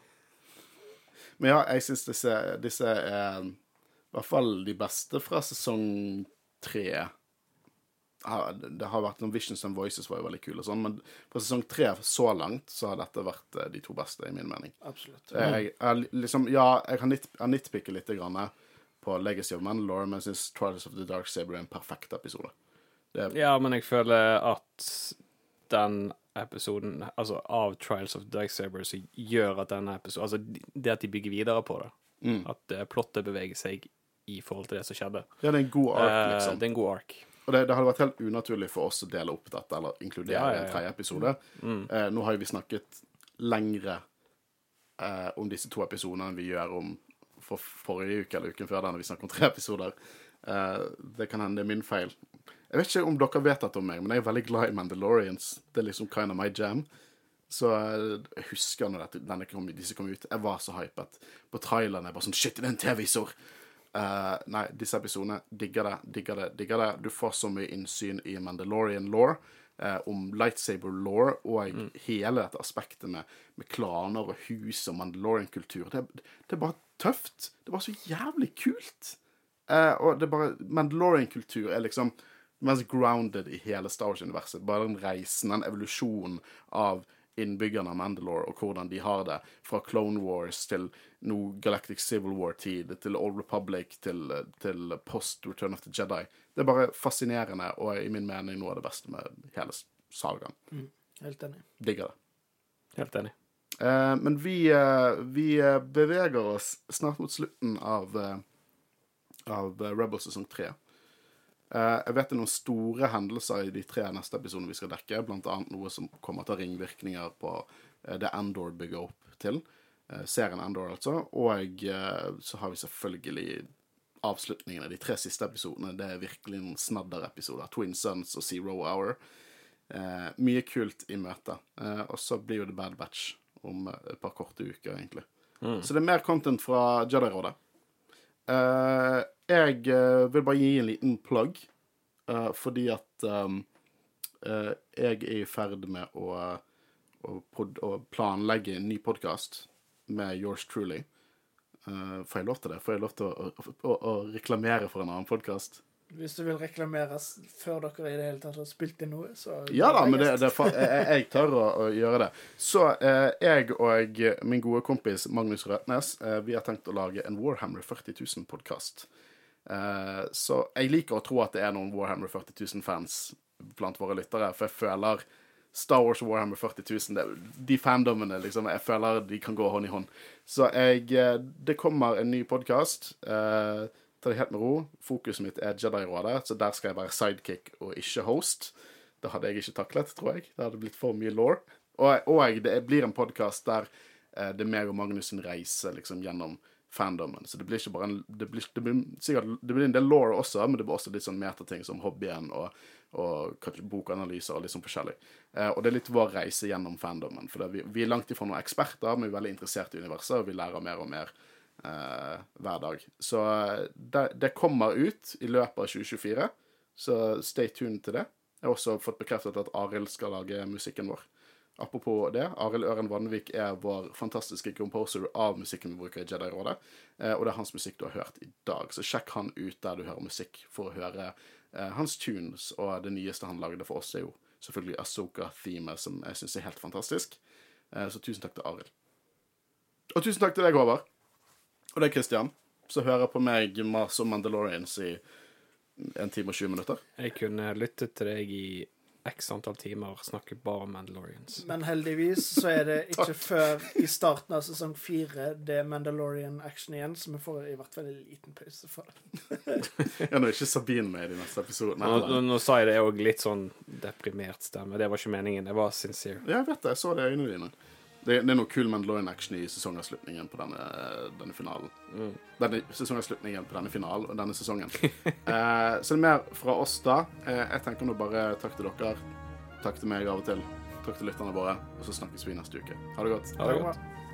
Men ja, jeg syns disse, disse er i hvert fall de beste fra sesong tre. Det har vært noen Visions and Voices var jo veldig kule, og sånn, men fra sesong tre så langt så har dette vært eh, de to beste, i min mening. Absolutt. Jeg, jeg, liksom, ja, jeg har nit, litt grann på Legacy of Mandalore, men jeg syns Trials of the Dark Saber er en perfekt episode. Det er, Ja, men jeg føler at den episoden, altså av Trials of Dark Saber, som gjør at denne episoden Altså det at de bygger videre på det. Mm. At uh, plottet beveger seg i forhold til det som skjedde. ja, det er en god ark, liksom. liksom. det er en god ark. Og det, det hadde vært helt unaturlig for oss å dele opp dette, eller inkludere Ja, ja, ja. en tredje episode. Mm. Uh, nå har jo vi snakket lengre eh, om disse to episodene enn vi gjør om for forrige uke eller uken før den, når vi snakker om tre episoder. Eh, det kan hende det er min feil. Jeg vet ikke om dere vet dette om meg, men jeg er veldig glad i Mandalorians. Det er liksom kind of my jam. Så eh, jeg husker når dette, kom, disse kom ut. Jeg var så hypet. På traileren jeg bare sånn Shit, det er en TV-visor! Uh, nei, disse episodene digger det, digger det, digger det. Du får så mye innsyn i Mandalorian law, eh, om lightsaber law, og hele dette aspektet med, med klaner og hus og Mandalorian-kultur. Det, det er bare tøft. Det er bare så jævlig kult. Eh, og det er bare Mandalorian-kultur er liksom mest grounded i hele Star Wars-universet. Bare den reisen, den evolusjonen av innbyggerne av Mandalore, og hvordan de har det. Fra Clone Wars til nå Galactic Civil War-tid, til Old Republic, til, til post Return of the Jedi. Det er bare fascinerende, og i min mening noe av det beste med hele sagaen. Helt enig. Digger det. Helt enig. Eh, men vi, eh, vi eh, beveger oss snart mot slutten av, eh, av eh, Rebel sesong tre. Eh, jeg vet det er noen store hendelser i de tre neste episodene vi skal dekke, blant annet noe som kommer til å ringvirkninger på eh, det Andor bygger opp til. Eh, serien Andor, altså. Og så har vi selvfølgelig avslutningene, de tre siste episodene, det er virkelig noen snadderepisoder. Twin Sons og Zero Hour. Mye kult i møte. Og så blir jo The Bad Batch om et par korte uker, egentlig. Så det er mer content fra Jedi-rådet. Eh, jeg eh, vil bare gi en liten plugg, eh, fordi at um, eh, jeg er i ferd med å, å, å planlegge en ny podkast med yours truly. Får jeg lov til det? Får jeg lov til å, å, reklamere for en annen podkast? Hvis du vil reklamere før dere i det hele tatt har spilt inn noe, så Ja da, men det, det, jeg, jeg tør å, å gjøre det. Så eh, jeg og min gode kompis Magnus Røtnes eh, vi har tenkt å lage en Warhammer 40 000-podkast. Eh, så jeg liker å tro at det er noen Warhammer 40 000-fans blant våre lyttere, for jeg føler Star Wars Warhammer 40 000, de fandommene, liksom, jeg føler de kan gå hånd i hånd. Så jeg, eh, det kommer en ny podkast. Eh, ta det helt med ro. Fokuset mitt er Jedi-rådet, så der skal jeg være sidekick og ikke host. Det hadde jeg ikke taklet, tror jeg. Det hadde blitt for mye law. Og, og det blir en podkast der eh, det er meg og Magnus sin reise liksom, gjennom fandomen. Så det blir ikke bare en Det blir, det blir sikkert det blir en del law også, men det blir også litt sånn metating som hobbyen og, og bokanalyser og litt sånn forskjellig. Eh, og det er litt vår reise gjennom fandomen. For vi, vi er langt ifra noen eksperter, men vi er veldig interessert i universet, og vi lærer mer og mer eh, hver dag. Så eh, det, det kommer ut i løpet av 2024, så stay tuned til det. Jeg har også fått bekreftet at Arild skal lage musikken vår. Apropos det, Arild Øren Vanvik er vår fantastiske composer av musikken vi bruker i Jedi-rådet. Eh, og det er hans musikk du har hørt i dag, så sjekk han ut der du hører musikk, for å høre eh, hans tunes. Og det nyeste han lagde for oss, er jo selvfølgelig Asoka-themet, som jeg syns er helt fantastisk. Eh, så tusen takk til Arild. Og tusen takk til deg, Håvard. Og det er Christian, som hører på meg mase om Mandalorians i en time og 20 minutter. Jeg kunne lyttet til deg i x antall timer snakker bare om Mandalorians. Men heldigvis så er det [laughs] ikke før i starten av sesong fire det er Mandalorian action igjen, så vi får i hvert fall en liten pause for det. [laughs] Ja, nå er ikke Sabine med i de neste episodene. Nå, nå, nå sa jeg det òg litt sånn deprimert stemme. Det var ikke meningen. Det var sincere. Ja, jeg vet det. Jeg så det i øynene dine. Det, det er noe kul Mandalorian-action i sesongavslutningen på denne, denne finalen. Denne sesongavslutningen på denne finalen og denne sesongen. [laughs] eh, så det er mer fra oss da. Eh, jeg tenker nå bare takk til dere. Takk til meg av og til. Takk til lytterne våre. Og så snakkes vi neste uke. Ha det godt. Ha det godt.